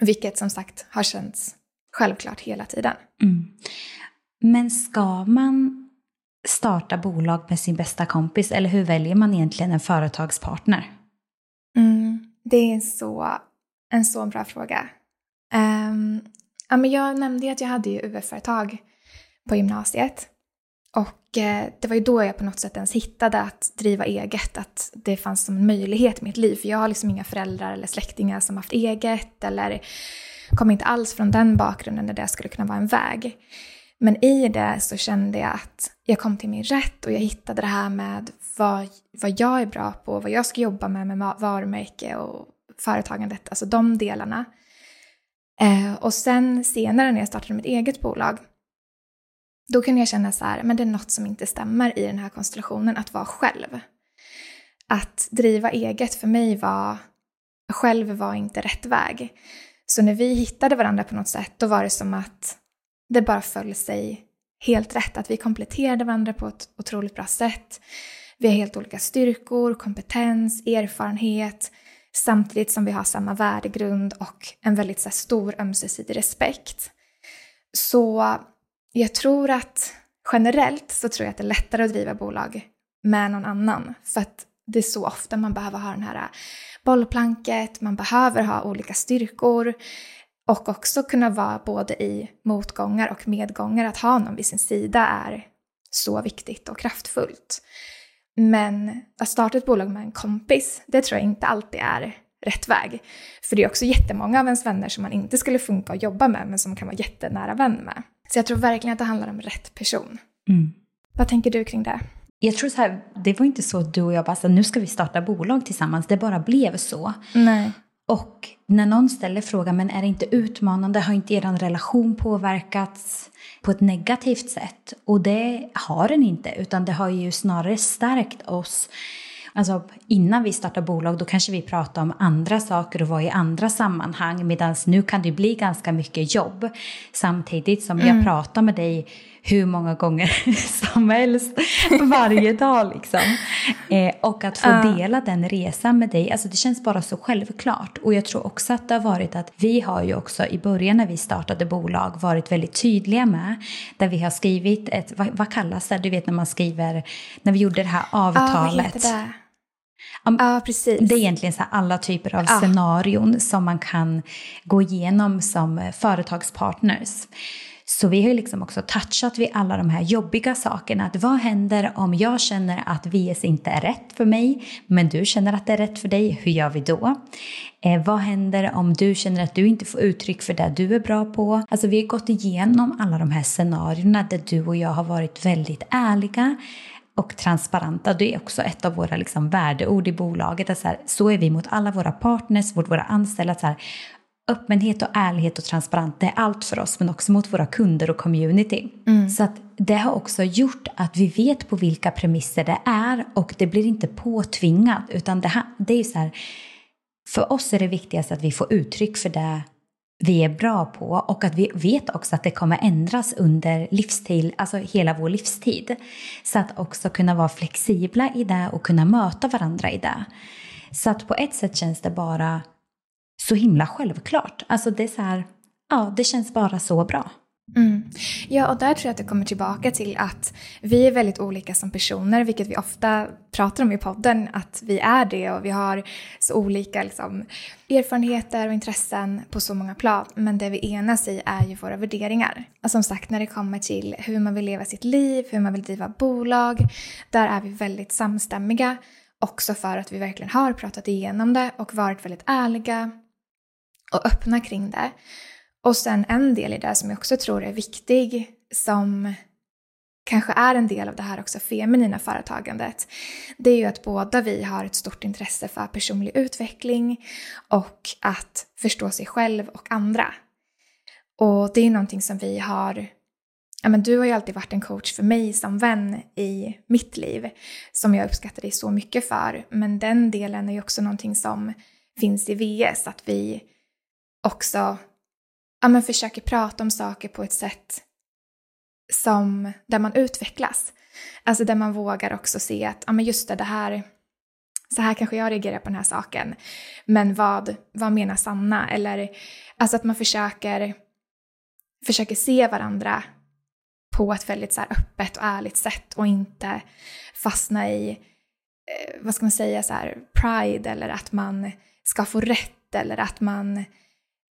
Vilket som sagt har känts självklart hela tiden. Mm. Men ska man starta bolag med sin bästa kompis? Eller hur väljer man egentligen en företagspartner? Mm, det är en så, en så bra fråga. Um, ja, men jag nämnde ju att jag hade ju UF-företag på gymnasiet. Och eh, det var ju då jag på något sätt ens hittade att driva eget, att det fanns som en möjlighet i mitt liv. För jag har liksom inga föräldrar eller släktingar som haft eget eller kom inte alls från den bakgrunden där det skulle kunna vara en väg. Men i det så kände jag att jag kom till min rätt och jag hittade det här med vad, vad jag är bra på, vad jag ska jobba med med varumärke och företagandet, alltså de delarna. Eh, och sen senare när jag startade mitt eget bolag, då kunde jag känna så här, men det är något som inte stämmer i den här konstellationen, att vara själv. Att driva eget för mig var, själv var inte rätt väg. Så när vi hittade varandra på något sätt, då var det som att det bara föll sig helt rätt. Att vi kompletterade varandra på ett otroligt bra sätt. Vi har helt olika styrkor, kompetens, erfarenhet samtidigt som vi har samma värdegrund och en väldigt så stor ömsesidig respekt. Så jag tror att generellt så tror jag att det är lättare att driva bolag med någon annan för att det är så ofta man behöver ha den här bollplanket, man behöver ha olika styrkor och också kunna vara både i motgångar och medgångar. Att ha någon vid sin sida är så viktigt och kraftfullt. Men att starta ett bolag med en kompis, det tror jag inte alltid är rätt väg. För det är också jättemånga av ens vänner som man inte skulle funka att jobba med men som man kan vara jättenära vän med. Så jag tror verkligen att det handlar om rätt person. Mm. Vad tänker du kring det? Jag tror så här, det var inte så att du och jag bara, så nu ska vi starta bolag tillsammans. Det bara blev så. Nej. Och när någon ställer frågan, men är det inte utmanande? Har inte er relation påverkats på ett negativt sätt? Och det har den inte, utan det har ju snarare stärkt oss. Alltså innan vi startade bolag då kanske vi pratade om andra saker och var i andra sammanhang medan nu kan det bli ganska mycket jobb samtidigt som mm. jag pratar med dig hur många gånger som helst varje dag. Liksom. Eh, och att få uh. dela den resan med dig, alltså det känns bara så självklart. Och jag tror också att det har varit att vi har ju också i början när vi startade bolag varit väldigt tydliga med, där vi har skrivit ett, vad, vad kallas det, du vet när man skriver, när vi gjorde det här avtalet. Ja, det? Ja, ah, precis. Det är egentligen så alla typer av ah. scenarion som man kan gå igenom som företagspartners. Så vi har ju liksom också touchat vid alla de här jobbiga sakerna. Att vad händer om jag känner att VS inte är rätt för mig, men du känner att det är rätt för dig? Hur gör vi då? Eh, vad händer om du känner att du inte får uttryck för det du är bra på? Alltså vi har gått igenom alla de här scenarierna där du och jag har varit väldigt ärliga och transparenta. Det är också ett av våra liksom värdeord i bolaget. Att så, här, så är vi mot alla våra partners, mot våra anställda. Så här, öppenhet och ärlighet och transparens, det är allt för oss, men också mot våra kunder och community. Mm. Så att det har också gjort att vi vet på vilka premisser det är och det blir inte påtvingat, utan det, här, det är så här, för oss är det viktigast att vi får uttryck för det vi är bra på och att vi vet också att det kommer ändras under livstid, alltså hela vår livstid. Så att också kunna vara flexibla i det och kunna möta varandra i det. Så att på ett sätt känns det bara så himla självklart. Alltså det är så här, ja, det känns bara så bra. Mm. Ja, och där tror jag att det kommer tillbaka till att vi är väldigt olika som personer, vilket vi ofta pratar om i podden, att vi är det och vi har så olika liksom, erfarenheter och intressen på så många plan. Men det vi enas i är ju våra värderingar. Och som sagt, när det kommer till hur man vill leva sitt liv, hur man vill driva bolag, där är vi väldigt samstämmiga. Också för att vi verkligen har pratat igenom det och varit väldigt ärliga och öppna kring det. Och sen en del i det som jag också tror är viktig som kanske är en del av det här också feminina företagandet. Det är ju att båda vi har ett stort intresse för personlig utveckling och att förstå sig själv och andra. Och det är någonting som vi har Ja, men du har ju alltid varit en coach för mig som vän i mitt liv som jag uppskattar dig så mycket för. Men den delen är ju också någonting som finns i VS, att vi också ja, men försöker prata om saker på ett sätt som, där man utvecklas. Alltså där man vågar också se att, ja men just det, det här, så här kanske jag reagerar på den här saken. Men vad, vad menar Sanna? Eller alltså att man försöker, försöker se varandra på ett väldigt så öppet och ärligt sätt och inte fastna i, eh, vad ska man säga, så här, pride eller att man ska få rätt eller att man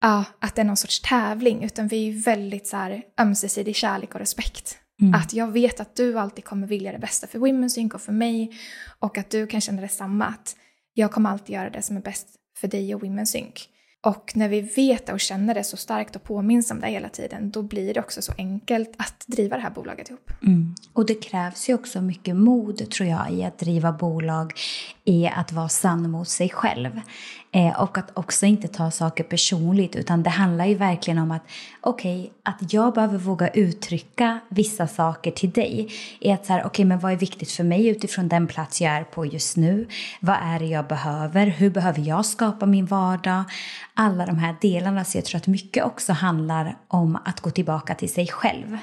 ja, att det är någon sorts tävling, utan vi är ju väldigt så här ömsesidig kärlek och respekt. Mm. Att jag vet att du alltid kommer vilja det bästa för Women's Inc och för mig och att du kan känna detsamma, att jag kommer alltid göra det som är bäst för dig och Women's Inc. Och när vi vet det och känner det så starkt och påminns om det hela tiden, då blir det också så enkelt att driva det här bolaget ihop. Mm. Och det krävs ju också mycket mod, tror jag, i att driva bolag, i att vara sann mot sig själv. Eh, och att också inte ta saker personligt, utan det handlar ju verkligen om att okej, okay, att jag behöver våga uttrycka vissa saker till dig. Är att så här, okej, okay, men vad är viktigt för mig utifrån den plats jag är på just nu? Vad är det jag behöver? Hur behöver jag skapa min vardag? Alla de här delarna, så jag tror att mycket också handlar om att gå tillbaka till sig själv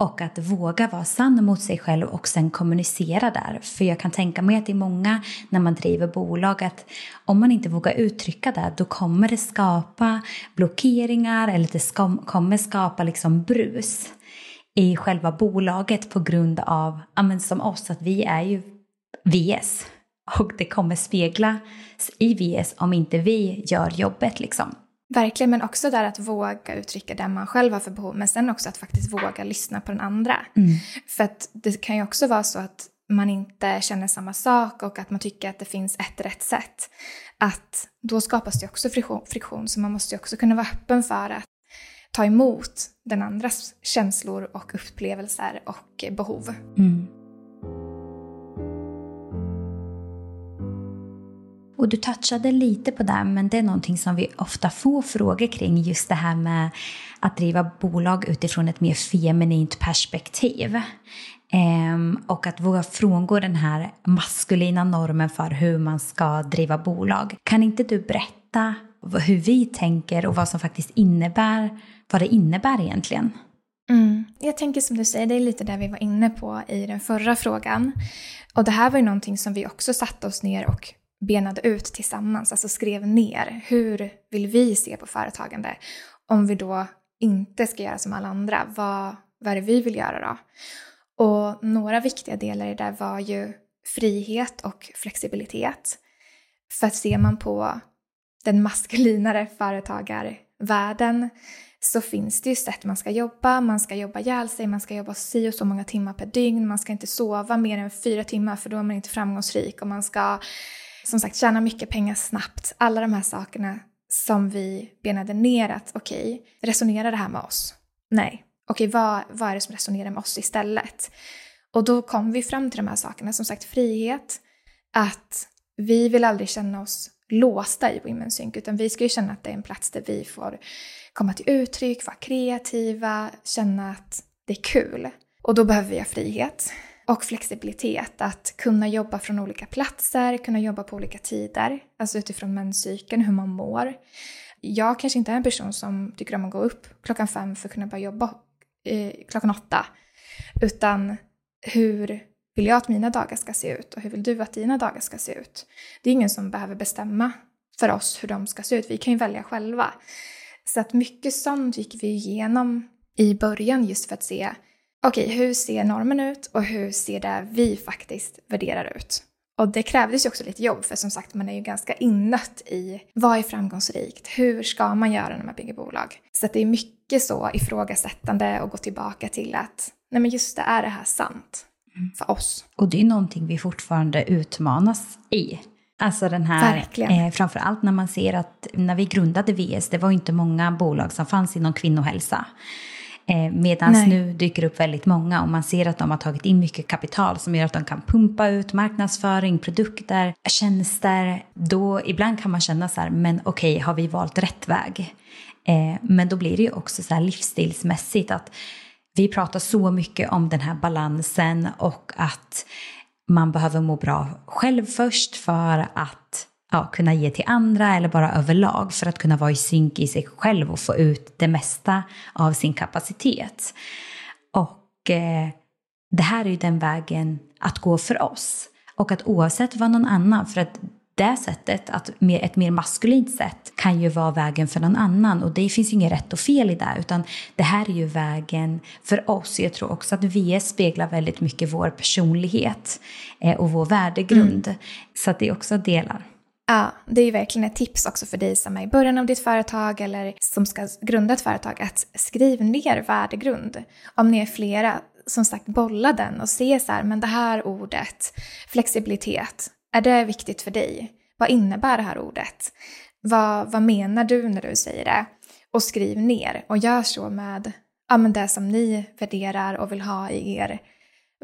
och att våga vara sann mot sig själv och sen kommunicera där. För jag kan tänka mig att det är många när man driver bolag att om man inte vågar uttrycka det då kommer det skapa blockeringar eller det kommer skapa liksom brus i själva bolaget på grund av, ja men som oss, att vi är ju VS och det kommer speglas i VS om inte vi gör jobbet liksom. Verkligen, men också där att våga uttrycka det man själv har för behov, men sen också att faktiskt våga lyssna på den andra. Mm. För att det kan ju också vara så att man inte känner samma sak och att man tycker att det finns ett rätt sätt. Att då skapas det också friktion, friktion så man måste ju också kunna vara öppen för att ta emot den andras känslor och upplevelser och behov. Mm. Och du touchade lite på det, men det är någonting som vi ofta får frågor kring. Just det här med att driva bolag utifrån ett mer feminint perspektiv. Ehm, och att våga frångå den här maskulina normen för hur man ska driva bolag. Kan inte du berätta hur vi tänker och vad som faktiskt innebär, vad det innebär egentligen? Mm. Jag tänker som du säger, det är lite det vi var inne på i den förra frågan. Och det här var ju någonting som vi också satte oss ner och benade ut tillsammans, alltså skrev ner. Hur vill vi se på företagande? Om vi då inte ska göra som alla andra, vad, vad är det vi vill göra då? Och några viktiga delar i det var ju frihet och flexibilitet. För att ser man på den maskulinare företagarvärlden så finns det ju sätt man ska jobba. Man ska jobba ihjäl sig, man ska jobba si och så många timmar per dygn, man ska inte sova mer än fyra timmar för då är man inte framgångsrik och man ska som sagt tjäna mycket pengar snabbt. Alla de här sakerna som vi benade ner att okej, okay, resonerar det här med oss? Nej. Okej, okay, vad, vad är det som resonerar med oss istället? Och då kom vi fram till de här sakerna, som sagt frihet, att vi vill aldrig känna oss låsta i Women's Sync, utan vi ska ju känna att det är en plats där vi får komma till uttryck, vara kreativa, känna att det är kul. Och då behöver vi ha frihet och flexibilitet, att kunna jobba från olika platser, kunna jobba på olika tider, alltså utifrån menscykeln, hur man mår. Jag kanske inte är en person som tycker om att gå upp klockan fem för att kunna börja jobba eh, klockan åtta, utan hur vill jag att mina dagar ska se ut och hur vill du att dina dagar ska se ut? Det är ingen som behöver bestämma för oss hur de ska se ut, vi kan ju välja själva. Så att mycket sånt gick vi igenom i början just för att se okej, okay, hur ser normen ut och hur ser det vi faktiskt värderar ut? Och det krävdes ju också lite jobb, för som sagt, man är ju ganska innött i vad är framgångsrikt? Hur ska man göra när man bygger bolag? Så det är mycket så ifrågasättande och gå tillbaka till att, nej men just det, är det här sant mm. för oss? Och det är någonting vi fortfarande utmanas i. Alltså den här, eh, framförallt när man ser att när vi grundade VS, det var inte många bolag som fanns inom kvinnohälsa. Eh, Medan nu dyker upp väldigt många och man ser att de har tagit in mycket kapital som gör att de kan pumpa ut marknadsföring, produkter, tjänster. Då ibland kan man känna så här, men okej, okay, har vi valt rätt väg? Eh, men då blir det ju också så här livsstilsmässigt att vi pratar så mycket om den här balansen och att man behöver må bra själv först för att ja, kunna ge till andra eller bara överlag för att kunna vara i synk i sig själv och få ut det mesta av sin kapacitet. Och eh, det här är ju den vägen att gå för oss. Och att oavsett vad någon annan, för att det sättet, att ett mer maskulint sätt, kan ju vara vägen för någon annan. Och det finns inget rätt och fel i det, utan det här är ju vägen för oss. Jag tror också att VS speglar väldigt mycket vår personlighet eh, och vår värdegrund. Mm. Så att det är också delar. Ja, det är ju verkligen ett tips också för dig som är i början av ditt företag eller som ska grunda ett företag att skriv ner värdegrund. Om ni är flera, som sagt bolla den och se så här, men det här ordet, flexibilitet, är det viktigt för dig? Vad innebär det här ordet? Vad, vad menar du när du säger det? Och skriv ner och gör så med ja, men det som ni värderar och vill ha i er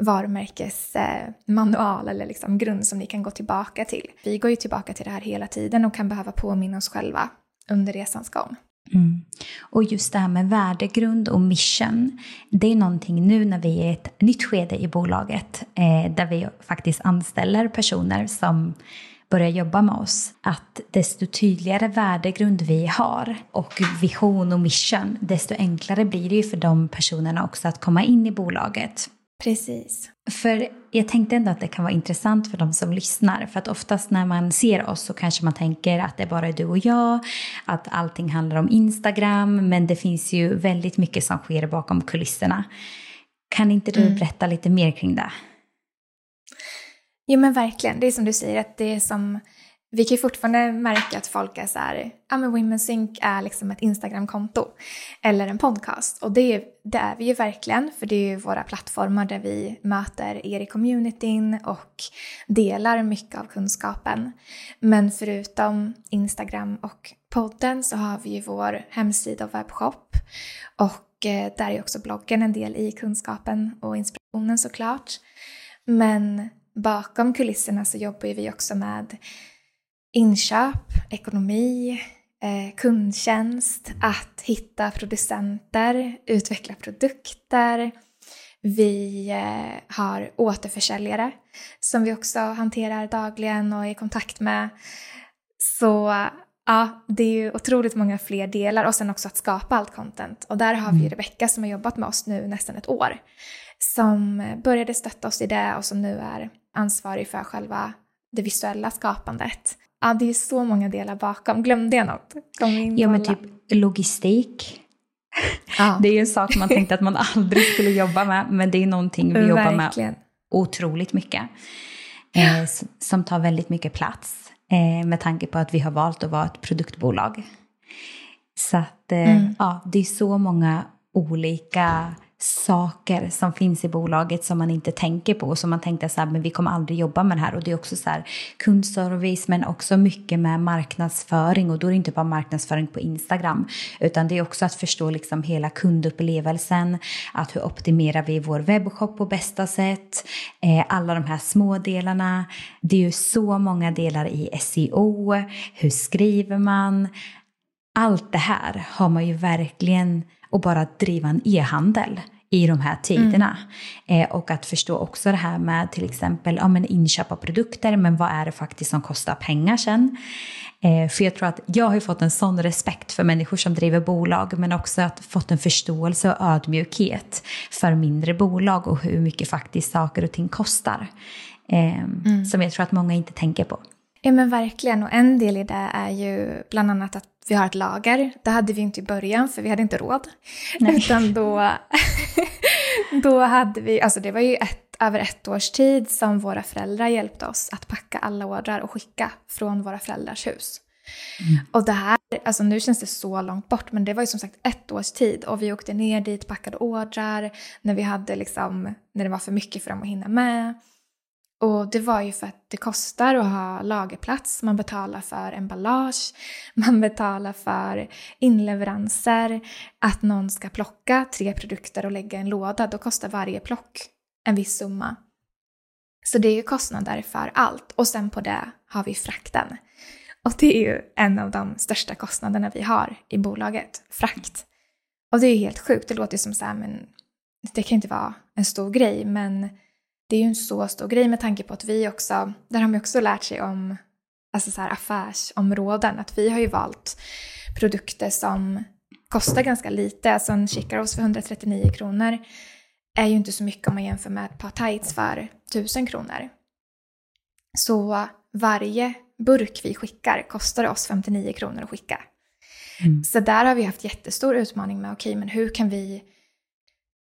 varumärkesmanual eh, eller liksom grund som ni kan gå tillbaka till. Vi går ju tillbaka till det här hela tiden och kan behöva påminna oss själva under resans gång. Mm. Och just det här med värdegrund och mission, det är någonting nu när vi är i ett nytt skede i bolaget eh, där vi faktiskt anställer personer som börjar jobba med oss, att desto tydligare värdegrund vi har och vision och mission, desto enklare blir det ju för de personerna också att komma in i bolaget. Precis. För jag tänkte ändå att det kan vara intressant för de som lyssnar. För att oftast när man ser oss så kanske man tänker att det bara är du och jag. Att allting handlar om Instagram. Men det finns ju väldigt mycket som sker bakom kulisserna. Kan inte du mm. berätta lite mer kring det? Jo men verkligen. Det är som du säger att det är som vi kan ju fortfarande märka att folk är så här, ja men Women Sync är liksom ett Instagramkonto eller en podcast. Och det, det är vi ju verkligen, för det är ju våra plattformar där vi möter er i communityn och delar mycket av kunskapen. Men förutom Instagram och podden så har vi ju vår hemsida och webbshop. Och eh, där är också bloggen en del i kunskapen och inspirationen såklart. Men bakom kulisserna så jobbar ju vi också med inköp, ekonomi, eh, kundtjänst, att hitta producenter, utveckla produkter. Vi eh, har återförsäljare som vi också hanterar dagligen och är i kontakt med. Så ja, det är ju otroligt många fler delar och sen också att skapa allt content. Och där har vi mm. Rebecka som har jobbat med oss nu nästan ett år. Som började stötta oss i det och som nu är ansvarig för själva det visuella skapandet. Ja, det är så många delar bakom. Glömde jag något? ja, men typ logistik. Ja. Det är en sak man tänkte att man aldrig skulle jobba med, men det är någonting vi jobbar med otroligt mycket. Eh, som tar väldigt mycket plats eh, med tanke på att vi har valt att vara ett produktbolag. Så att, eh, mm. ja, det är så många olika saker som finns i bolaget som man inte tänker på. Som man tänkte så här, men vi kommer aldrig jobba med det här. Och det är också så här, kundservice men också mycket med marknadsföring. Och då är det inte bara marknadsföring på Instagram. Utan det är också att förstå liksom hela kundupplevelsen. Att hur optimerar vi vår webbshop på bästa sätt. Eh, alla de här små delarna. Det är ju så många delar i SEO. Hur skriver man? Allt det här har man ju verkligen och bara driva en e-handel i de här tiderna. Mm. Eh, och att förstå också det här med till exempel ja, men inköp av produkter, men vad är det faktiskt som kostar pengar sen? Eh, för jag tror att jag har fått en sån respekt för människor som driver bolag, men också att fått en förståelse och ödmjukhet för mindre bolag och hur mycket faktiskt saker och ting kostar. Eh, mm. Som jag tror att många inte tänker på. Ja men verkligen, och en del i det är ju bland annat att vi har ett lager. Det hade vi inte i början för vi hade inte råd. Nej. Utan då, då hade vi, alltså det var ju ett, över ett års tid som våra föräldrar hjälpte oss att packa alla ordrar och skicka från våra föräldrars hus. Mm. Och det här, alltså nu känns det så långt bort, men det var ju som sagt ett års tid och vi åkte ner dit, packade ordrar, när vi hade liksom, när det var för mycket för dem att hinna med. Och det var ju för att det kostar att ha lagerplats, man betalar för emballage, man betalar för inleveranser, att någon ska plocka tre produkter och lägga i en låda, då kostar varje plock en viss summa. Så det är ju kostnader för allt och sen på det har vi frakten. Och det är ju en av de största kostnaderna vi har i bolaget, frakt. Och det är ju helt sjukt, det låter ju som så här, men det kan inte vara en stor grej, men det är ju en så stor grej med tanke på att vi också, där har man också lärt sig om alltså så här affärsområden, att vi har ju valt produkter som kostar ganska lite. Alltså en Chicaros för 139 kronor är ju inte så mycket om man jämför med ett par tights för 1000 kronor. Så varje burk vi skickar kostar oss 59 kronor att skicka. Mm. Så där har vi haft jättestor utmaning med, okej okay, men hur kan vi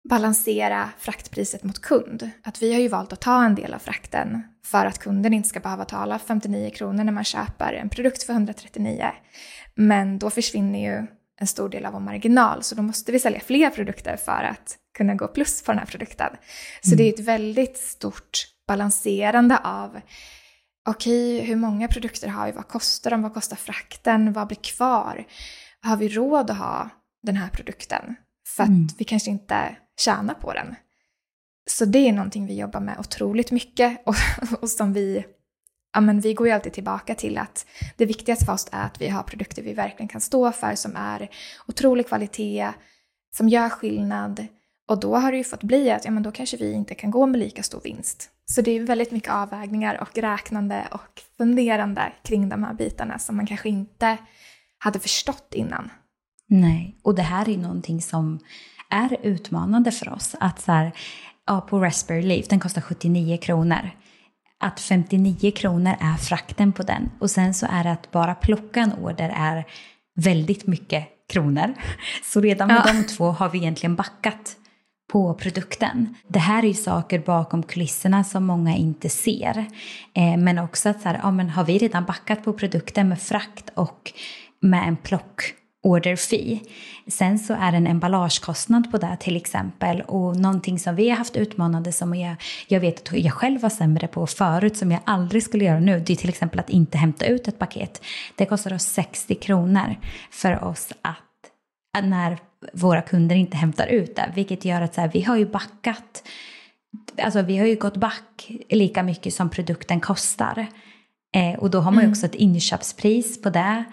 balansera fraktpriset mot kund. Att vi har ju valt att ta en del av frakten för att kunden inte ska behöva betala 59 kronor när man köper en produkt för 139. Men då försvinner ju en stor del av vår marginal så då måste vi sälja fler produkter för att kunna gå plus på den här produkten. Så mm. det är ett väldigt stort balanserande av okej, okay, hur många produkter har vi? Vad kostar de? Vad kostar frakten? Vad blir kvar? Har vi råd att ha den här produkten? För att mm. vi kanske inte tjäna på den. Så det är någonting vi jobbar med otroligt mycket och, och som vi, ja men vi går ju alltid tillbaka till att det viktigaste för oss är att vi har produkter vi verkligen kan stå för som är otrolig kvalitet, som gör skillnad. Och då har det ju fått bli att ja, men då kanske vi inte kan gå med lika stor vinst. Så det är väldigt mycket avvägningar och räknande och funderande kring de här bitarna som man kanske inte hade förstått innan. Nej, och det här är någonting som är utmanande för oss. Att så här, ja, på Raspberry Leaf, den kostar 79 kronor. Att 59 kronor är frakten på den. Och sen så är det att bara plocka en order är väldigt mycket kronor. Så redan med ja. de två har vi egentligen backat på produkten. Det här är ju saker bakom kulisserna som många inte ser. Eh, men också att så här, ja, men har vi redan backat på produkten med frakt och med en plock order fee. Sen så är det en emballagekostnad på det till exempel och någonting som vi har haft utmanande som jag, jag vet att jag själv var sämre på förut som jag aldrig skulle göra nu det är till exempel att inte hämta ut ett paket. Det kostar oss 60 kronor för oss att när våra kunder inte hämtar ut det vilket gör att så här, vi har ju backat Alltså vi har ju gått back lika mycket som produkten kostar. Eh, och då har man ju mm. också ett inköpspris på det.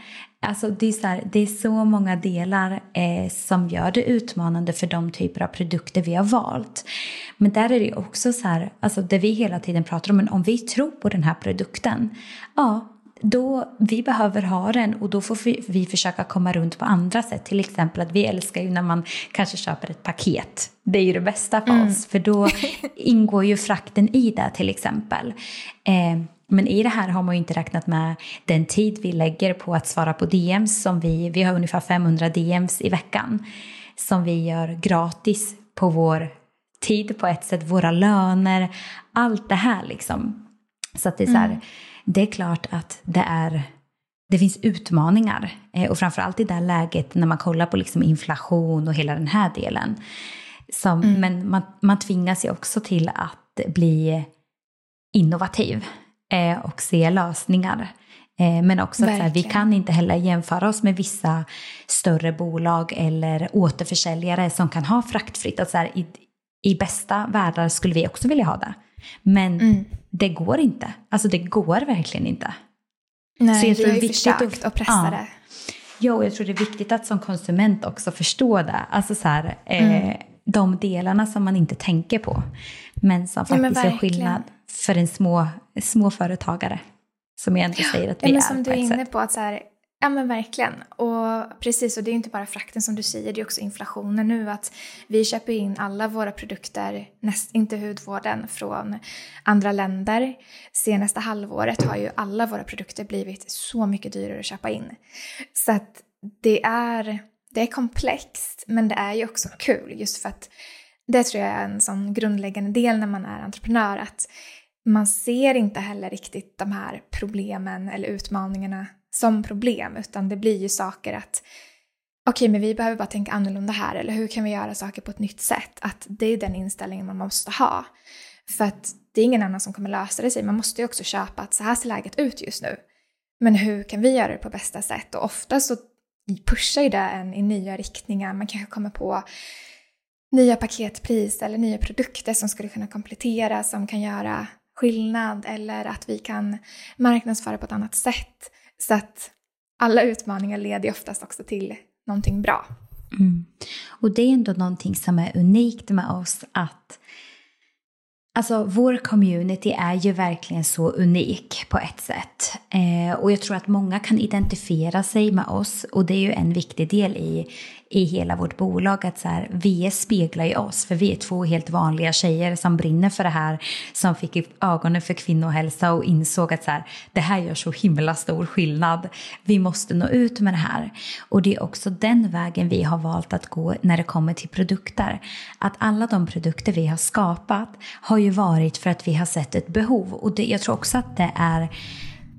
Alltså det, är så här, det är så många delar eh, som gör det utmanande för de typer av produkter vi har valt. Men där är det också så här, alltså det vi hela tiden pratar om, men om vi tror på den här produkten, ja, då vi behöver ha den och då får vi, vi försöka komma runt på andra sätt. Till exempel att vi älskar ju när man kanske köper ett paket. Det är ju det bästa för mm. oss, för då ingår ju frakten i det till exempel. Eh, men i det här har man ju inte räknat med den tid vi lägger på att svara på DMs som vi, vi har ungefär 500 DMs i veckan som vi gör gratis på vår tid på ett sätt, våra löner, allt det här liksom. Så att det är så här, mm. det är klart att det är det finns utmaningar eh, och framförallt i det här läget när man kollar på liksom inflation och hela den här delen. Som, mm. Men man, man tvingas ju också till att bli innovativ eh, och se lösningar. Eh, men också att här, vi kan inte heller jämföra oss med vissa större bolag eller återförsäljare som kan ha fraktfritt. Att så här, i, I bästa världar skulle vi också vilja ha det. Men mm. det går inte. Alltså det går verkligen inte. Nej, Så jag vi har ju försökt att pressa ja. det. Ja, jag tror det är viktigt att som konsument också förstå det. Alltså så här, eh, mm. de delarna som man inte tänker på. Men som faktiskt ja, gör skillnad för en små, småföretagare. Som jag ändå säger att vi ja, men är Som du är inne på, att så här, ja men verkligen. Och precis, och det är inte bara frakten som du säger, det är också inflationen nu. Att vi köper in alla våra produkter, näst, inte hudvården, från andra länder. Senaste halvåret har ju alla våra produkter blivit så mycket dyrare att köpa in. Så att det är, det är komplext, men det är ju också kul just för att det tror jag är en sån grundläggande del när man är entreprenör, att man ser inte heller riktigt de här problemen eller utmaningarna som problem, utan det blir ju saker att okej, okay, men vi behöver bara tänka annorlunda här, eller hur kan vi göra saker på ett nytt sätt? Att det är den inställningen man måste ha. För att det är ingen annan som kommer lösa det sig. Man måste ju också köpa att så här ser läget ut just nu. Men hur kan vi göra det på bästa sätt? Och ofta så pushar ju det en i nya riktningar. Man kanske kommer på nya paketpris eller nya produkter som skulle kunna komplettera, som kan göra skillnad eller att vi kan marknadsföra på ett annat sätt. Så att alla utmaningar leder oftast också till någonting bra. Mm. Och det är ändå någonting som är unikt med oss att Alltså vår community är ju verkligen så unik på ett sätt. Eh, och jag tror att många kan identifiera sig med oss och det är ju en viktig del i, i hela vårt bolag att så här, vi speglar ju oss för vi är två helt vanliga tjejer som brinner för det här som fick upp ögonen för kvinnohälsa och insåg att så här, det här gör så himla stor skillnad. Vi måste nå ut med det här. Och det är också den vägen vi har valt att gå när det kommer till produkter. Att alla de produkter vi har skapat har ju varit för att vi har sett ett behov och det, jag tror också att det är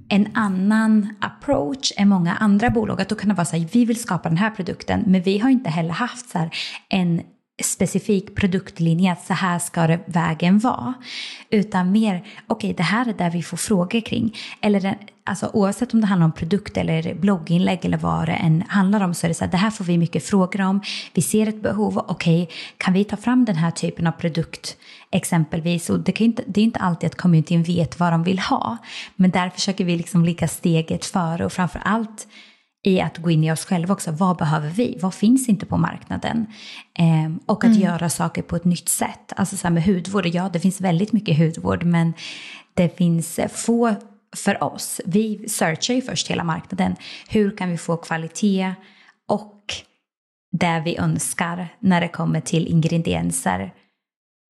en annan approach än många andra bolag. Att då kan det vara så här, vi vill skapa den här produkten, men vi har inte heller haft så här, en specifik produktlinje att så här ska det vägen vara. Utan mer, okej okay, det här är där vi får frågor kring. Eller den, alltså, oavsett om det handlar om produkt eller blogginlägg eller vad det än handlar om så är det så här, det här får vi mycket frågor om. Vi ser ett behov, okej okay, kan vi ta fram den här typen av produkt exempelvis. Och det, kan inte, det är inte alltid att communityn vet vad de vill ha. Men där försöker vi liksom ligga steget före och framför allt i att gå in i oss själva också. Vad behöver vi? Vad finns inte på marknaden? Eh, och att mm. göra saker på ett nytt sätt. Alltså så här med hudvård, ja det finns väldigt mycket hudvård men det finns få för oss. Vi searchar ju först hela marknaden. Hur kan vi få kvalitet och det vi önskar när det kommer till ingredienser.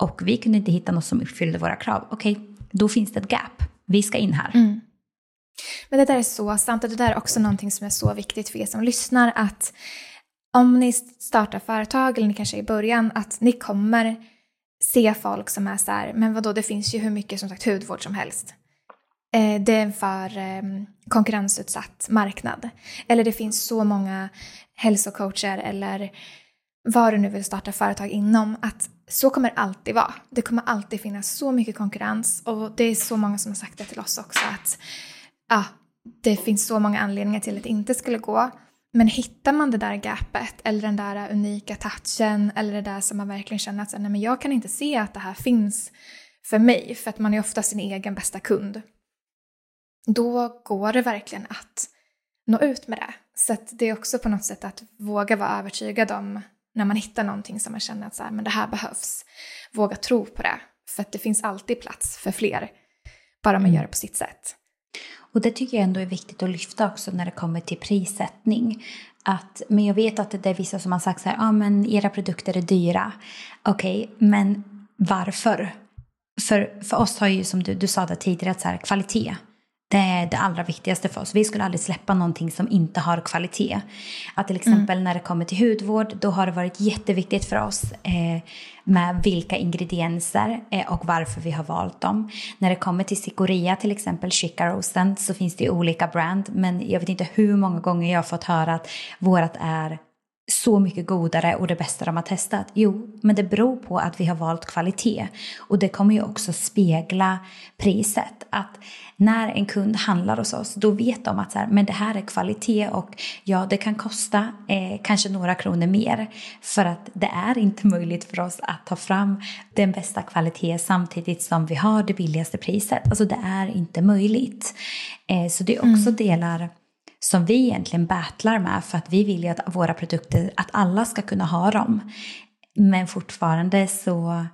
Och vi kunde inte hitta något som uppfyllde våra krav. Okej, okay, då finns det ett gap. Vi ska in här. Mm. Men det där är så sant och det där är också någonting som är så viktigt för er som lyssnar att om ni startar företag eller ni kanske är i början, att ni kommer se folk som är så här, men vadå, det finns ju hur mycket som sagt hudvård som helst. Eh, det är en för eh, konkurrensutsatt marknad. Eller det finns så många hälsocoacher eller vad du nu vill starta företag inom, att så kommer det alltid vara. Det kommer alltid finnas så mycket konkurrens och det är så många som har sagt det till oss också att ja, det finns så många anledningar till att det inte skulle gå. Men hittar man det där gapet eller den där unika touchen eller det där som man verkligen känner att nej, men jag kan inte se att det här finns för mig för att man är ofta sin egen bästa kund. Då går det verkligen att nå ut med det. Så det är också på något sätt att våga vara övertygad om när man hittar någonting som man känner att så här, men det här behövs. Våga tro på det. För att det finns alltid plats för fler. Bara man mm. gör det på sitt sätt. Och det tycker jag ändå är viktigt att lyfta också när det kommer till prissättning. Att, men jag vet att det är vissa som har sagt så här, ja ah, men era produkter är dyra. Okej, okay, men varför? För, för oss har ju som du, du sa det tidigare, att så här, kvalitet det är det allra viktigaste för oss. Vi skulle aldrig släppa någonting som inte har kvalitet. Att till exempel mm. när det kommer till hudvård, då har det varit jätteviktigt för oss eh, med vilka ingredienser eh, och varför vi har valt dem. När det kommer till cikoria till exempel Chica Rosen, så finns det olika brand. Men jag vet inte hur många gånger jag har fått höra att vårat är så mycket godare och det bästa de har testat? Jo, men det beror på att vi har valt kvalitet. Och det kommer ju också spegla priset. Att när en kund handlar hos oss, då vet de att så här, men det här är kvalitet och ja, det kan kosta eh, kanske några kronor mer. För att det är inte möjligt för oss att ta fram den bästa kvaliteten samtidigt som vi har det billigaste priset. Alltså det är inte möjligt. Eh, så det är också mm. delar som vi egentligen battlar med för att vi vill ju att våra produkter, att alla ska kunna ha dem. Men fortfarande så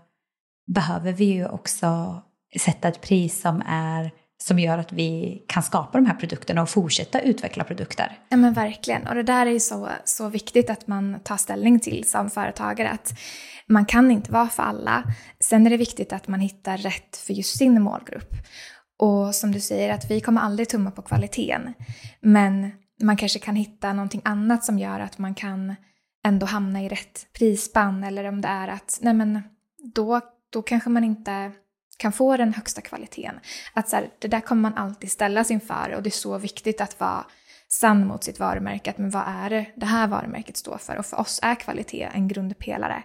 behöver vi ju också sätta ett pris som är som gör att vi kan skapa de här produkterna och fortsätta utveckla produkter. Ja men verkligen, och det där är ju så, så viktigt att man tar ställning till som företagare att man kan inte vara för alla. Sen är det viktigt att man hittar rätt för just sin målgrupp. Och som du säger, att vi kommer aldrig tumma på kvaliteten. Men man kanske kan hitta någonting annat som gör att man kan ändå hamna i rätt prisspann. Eller om det är att, nej men då, då kanske man inte kan få den högsta kvaliteten. Att så här, det där kommer man alltid ställas inför och det är så viktigt att vara sann mot sitt varumärke. Att men vad är det det här varumärket står för? Och för oss är kvalitet en grundpelare.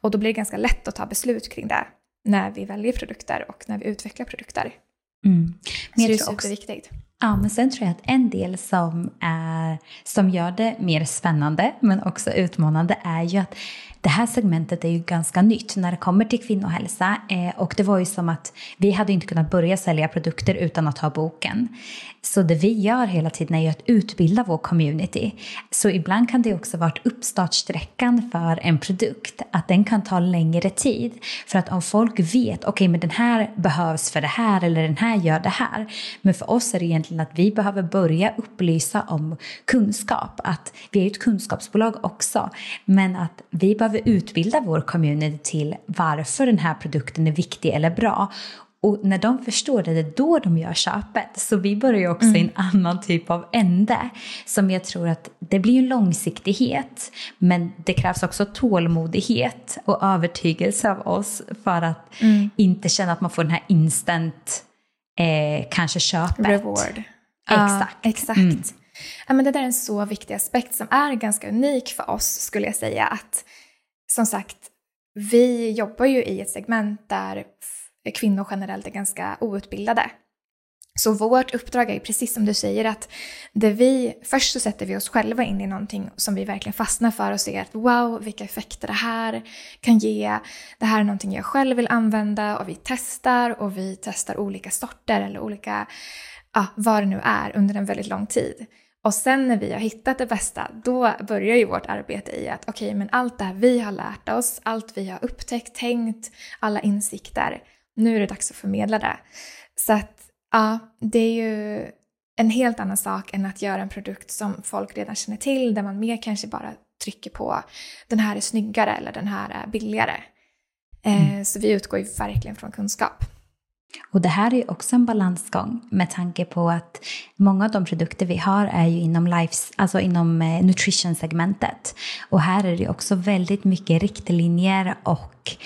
Och då blir det ganska lätt att ta beslut kring det när vi väljer produkter och när vi utvecklar produkter. Mm. Men så det är superviktigt. Ja, men sen tror jag att en del som, är, som gör det mer spännande men också utmanande är ju att det här segmentet är ju ganska nytt när det kommer till kvinnohälsa eh, och det var ju som att vi hade inte kunnat börja sälja produkter utan att ha boken. Så det vi gör hela tiden är ju att utbilda vår community. Så ibland kan det också vara uppstartsträckan för en produkt, att den kan ta längre tid. För att om folk vet, okej okay, men den här behövs för det här eller den här gör det här. Men för oss är det egentligen att vi behöver börja upplysa om kunskap. Att vi är ju ett kunskapsbolag också, men att vi behöver utbilda vår community till varför den här produkten är viktig eller bra. Och när de förstår det, det är då de gör köpet. Så vi börjar ju också mm. i en annan typ av ände. Som jag tror att det blir en långsiktighet. Men det krävs också tålmodighet och övertygelse av oss. För att mm. inte känna att man får den här instant, eh, kanske köpet. Reward. Exakt. Ja, exakt. Mm. Ja, men det där är en så viktig aspekt som är ganska unik för oss skulle jag säga. Att som sagt, vi jobbar ju i ett segment där kvinnor generellt är ganska outbildade. Så vårt uppdrag är precis som du säger att det vi, först så sätter vi oss själva in i någonting som vi verkligen fastnar för och ser att wow, vilka effekter det här kan ge. Det här är någonting jag själv vill använda och vi testar och vi testar olika sorter eller olika, ja, vad det nu är under en väldigt lång tid. Och sen när vi har hittat det bästa, då börjar ju vårt arbete i att okej, okay, men allt det här vi har lärt oss, allt vi har upptäckt, tänkt, alla insikter, nu är det dags att förmedla det. Så att ja, det är ju en helt annan sak än att göra en produkt som folk redan känner till, där man mer kanske bara trycker på den här är snyggare eller den här är billigare. Eh, mm. Så vi utgår ju verkligen från kunskap. Och det här är också en balansgång med tanke på att många av de produkter vi har är ju inom, lives, alltså inom eh, nutrition-segmentet. Och här är det också väldigt mycket riktlinjer och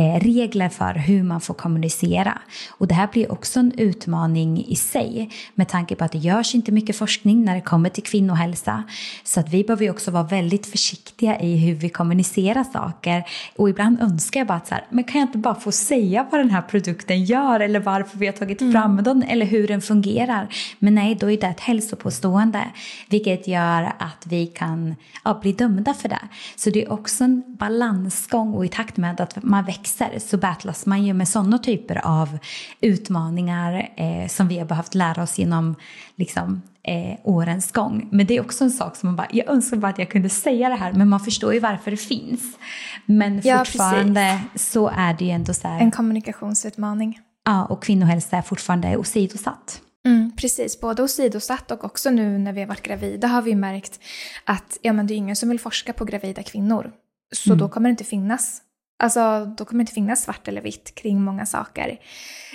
regler för hur man får kommunicera. Och det här blir också en utmaning i sig med tanke på att det görs inte mycket forskning när det kommer till kvinnohälsa. Så att vi behöver också vara väldigt försiktiga i hur vi kommunicerar saker. Och ibland önskar jag bara att så här, men kan jag inte bara få säga vad den här produkten gör eller varför vi har tagit mm. fram den eller hur den fungerar. Men nej, då är det ett hälsopåstående vilket gör att vi kan ja, bli dömda för det. Så det är också en balansgång och i takt med att man växer växer så battlas man ju med sådana typer av utmaningar eh, som vi har behövt lära oss genom liksom, eh, årens gång. Men det är också en sak som man bara, jag önskar bara att jag kunde säga det här men man förstår ju varför det finns. Men ja, fortfarande precis. så är det ju ändå så här. En kommunikationsutmaning. Ja, och kvinnohälsa är fortfarande åsidosatt. Mm, precis, både åsidosatt och också nu när vi har varit gravida har vi märkt att ja, men det är ingen som vill forska på gravida kvinnor. Så mm. då kommer det inte finnas Alltså då kommer det inte finnas svart eller vitt kring många saker.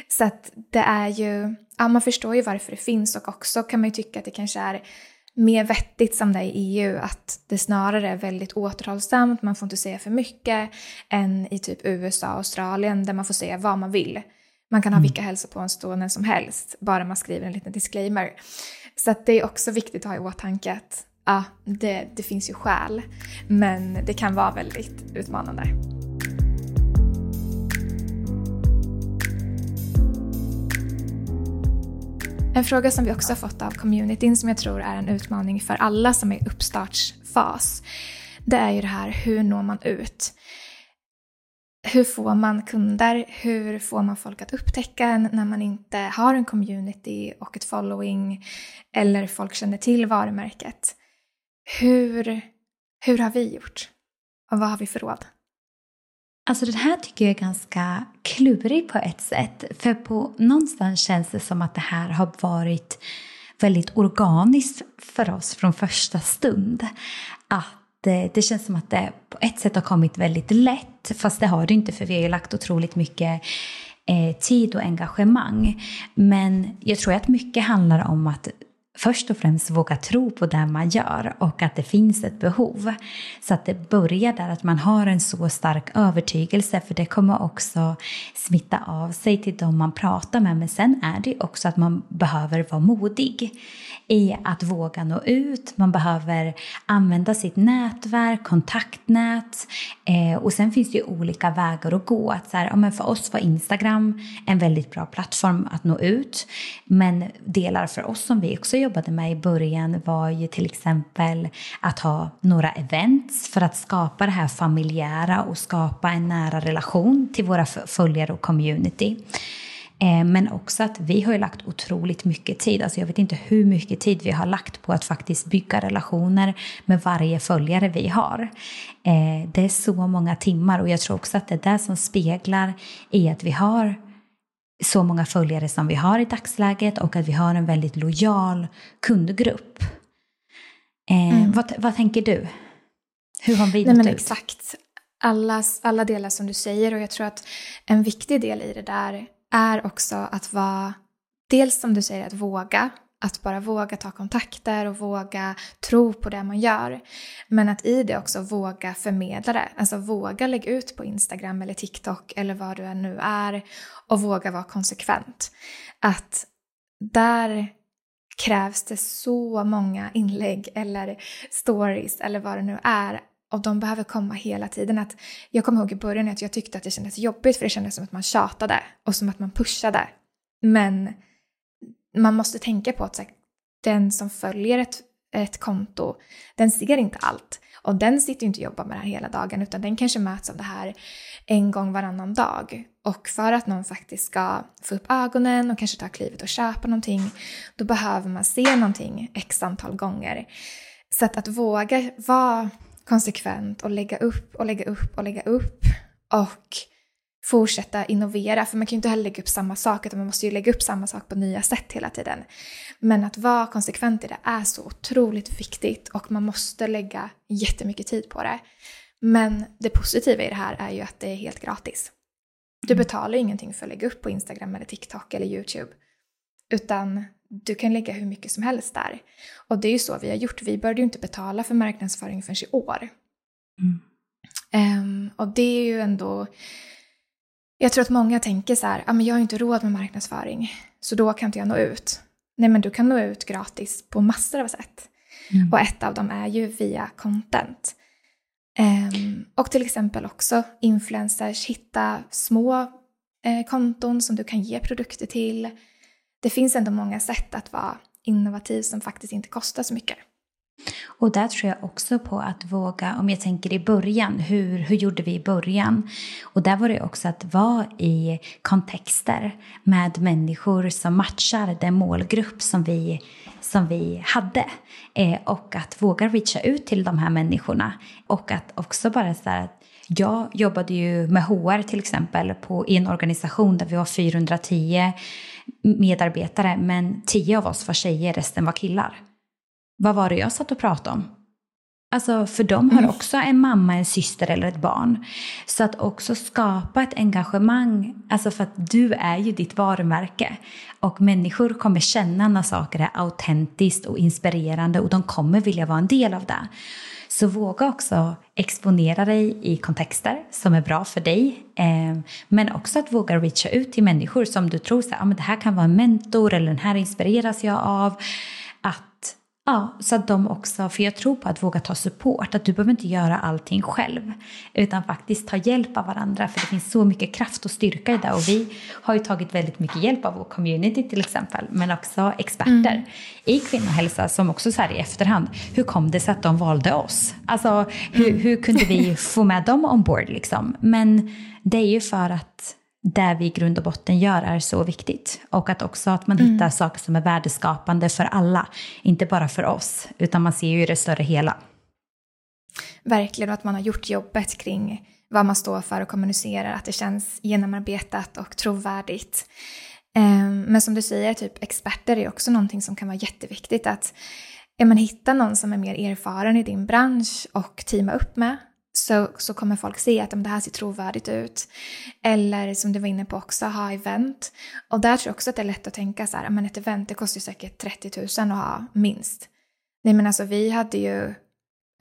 Så att det är ju, ja man förstår ju varför det finns och också kan man ju tycka att det kanske är mer vettigt som det är i EU, att det snarare är väldigt återhållsamt, man får inte säga för mycket, än i typ USA och Australien där man får säga vad man vill. Man kan ha mm. vilka hälsopåståenden som helst, bara man skriver en liten disclaimer. Så att det är också viktigt att ha i åtanke att ja, det, det finns ju skäl, men det kan vara väldigt utmanande. En fråga som vi också har fått av communityn som jag tror är en utmaning för alla som är i uppstartsfas. Det är ju det här, hur når man ut? Hur får man kunder? Hur får man folk att upptäcka en när man inte har en community och ett following eller folk känner till varumärket? Hur, hur har vi gjort? Och vad har vi för råd? Alltså det här tycker jag är ganska klurig på ett sätt. För på någonstans känns det som att det här har varit väldigt organiskt för oss från första stund. Att eh, det känns som att det på ett sätt har kommit väldigt lätt, fast det har det inte för vi har ju lagt otroligt mycket eh, tid och engagemang. Men jag tror att mycket handlar om att först och främst våga tro på det man gör och att det finns ett behov. Så att det börjar där att man har en så stark övertygelse för det kommer också smitta av sig till de man pratar med. Men sen är det också att man behöver vara modig i att våga nå ut. Man behöver använda sitt nätverk, kontaktnät eh, och sen finns det ju olika vägar att gå. Att så här, ja, men för oss var Instagram en väldigt bra plattform att nå ut. Men delar för oss som vi också jobbade med i början var ju till exempel att ha några events för att skapa det här familjära och skapa en nära relation till våra följare och community. Eh, men också att vi har lagt otroligt mycket tid, alltså jag vet inte hur mycket tid vi har lagt på att faktiskt bygga relationer med varje följare vi har. Eh, det är så många timmar och jag tror också att det är det som speglar i att vi har så många följare som vi har i dagsläget och att vi har en väldigt lojal kundgrupp. Eh, mm. vad, vad tänker du? Hur har vi men ut? Exakt. Alla, alla delar som du säger och jag tror att en viktig del i det där är också att vara, dels som du säger, att våga. Att bara våga ta kontakter och våga tro på det man gör. Men att i det också våga förmedla det. Alltså våga lägga ut på Instagram eller TikTok eller vad du än nu är och våga vara konsekvent. Att där krävs det så många inlägg eller stories eller vad det nu är och de behöver komma hela tiden. Att jag kommer ihåg i början att jag tyckte att det kändes jobbigt för det kändes som att man tjatade och som att man pushade. Men man måste tänka på att här, den som följer ett, ett konto, den ser inte allt. Och den sitter ju inte och jobbar med det här hela dagen utan den kanske möts av det här en gång varannan dag. Och för att någon faktiskt ska få upp ögonen och kanske ta klivet och köpa någonting, då behöver man se någonting x antal gånger. Så att, att våga vara konsekvent och lägga upp och lägga upp och lägga upp och fortsätta innovera. För man kan ju inte heller lägga upp samma sak utan man måste ju lägga upp samma sak på nya sätt hela tiden. Men att vara konsekvent i det är så otroligt viktigt och man måste lägga jättemycket tid på det. Men det positiva i det här är ju att det är helt gratis. Du betalar ingenting för att lägga upp på Instagram eller TikTok eller YouTube. Utan du kan lägga hur mycket som helst där. Och det är ju så vi har gjort. Vi började ju inte betala för marknadsföring förrän i år. Mm. Um, och det är ju ändå... Jag tror att många tänker så här, ah, men jag har inte råd med marknadsföring, så då kan inte jag nå ut. Nej, men du kan nå ut gratis på massor av sätt. Mm. Och ett av dem är ju via content. Um, och till exempel också influencers, hitta små eh, konton som du kan ge produkter till. Det finns ändå många sätt att vara innovativ som faktiskt inte kostar så mycket. Och där tror jag också på att våga, om jag tänker i början, hur, hur gjorde vi i början? Och där var det också att vara i kontexter med människor som matchar den målgrupp som vi, som vi hade. Eh, och att våga reacha ut till de här människorna. Och att också bara så här, jag jobbade ju med HR till exempel på, i en organisation där vi var 410 medarbetare men 10 av oss var tjejer, resten var killar. Vad var det jag satt och pratade om? Alltså för de har mm. också en mamma, en syster eller ett barn. Så att också skapa ett engagemang, alltså för att du är ju ditt varumärke. Och människor kommer känna när saker är autentiskt och inspirerande och de kommer vilja vara en del av det. Så våga också exponera dig i kontexter som är bra för dig. Eh, men också att våga reacha ut till människor som du tror att ah, det här kan vara en mentor eller den här inspireras jag av. Ja, så att de också, för jag tror på att våga ta support, att du behöver inte göra allting själv, utan faktiskt ta hjälp av varandra, för det finns så mycket kraft och styrka i det. Och vi har ju tagit väldigt mycket hjälp av vår community till exempel, men också experter mm. i kvinnohälsa som också så här i efterhand, hur kom det sig att de valde oss? Alltså hur, mm. hur kunde vi få med dem ombord liksom? Men det är ju för att det vi i grund och botten gör är så viktigt. Och att också att man mm. hittar saker som är värdeskapande för alla. Inte bara för oss, utan man ser ju det större hela. Verkligen, och att man har gjort jobbet kring vad man står för och kommunicerar, att det känns genomarbetat och trovärdigt. Ehm, men som du säger, typ experter är också någonting som kan vara jätteviktigt. Att ja, men hitta någon som är mer erfaren i din bransch och teama upp med så, så kommer folk se att det här ser trovärdigt ut. Eller som du var inne på också, ha event. Och där tror jag också att det är lätt att tänka så här, men ett event det kostar säkert 30 000 att ha minst. Nej men alltså vi hade ju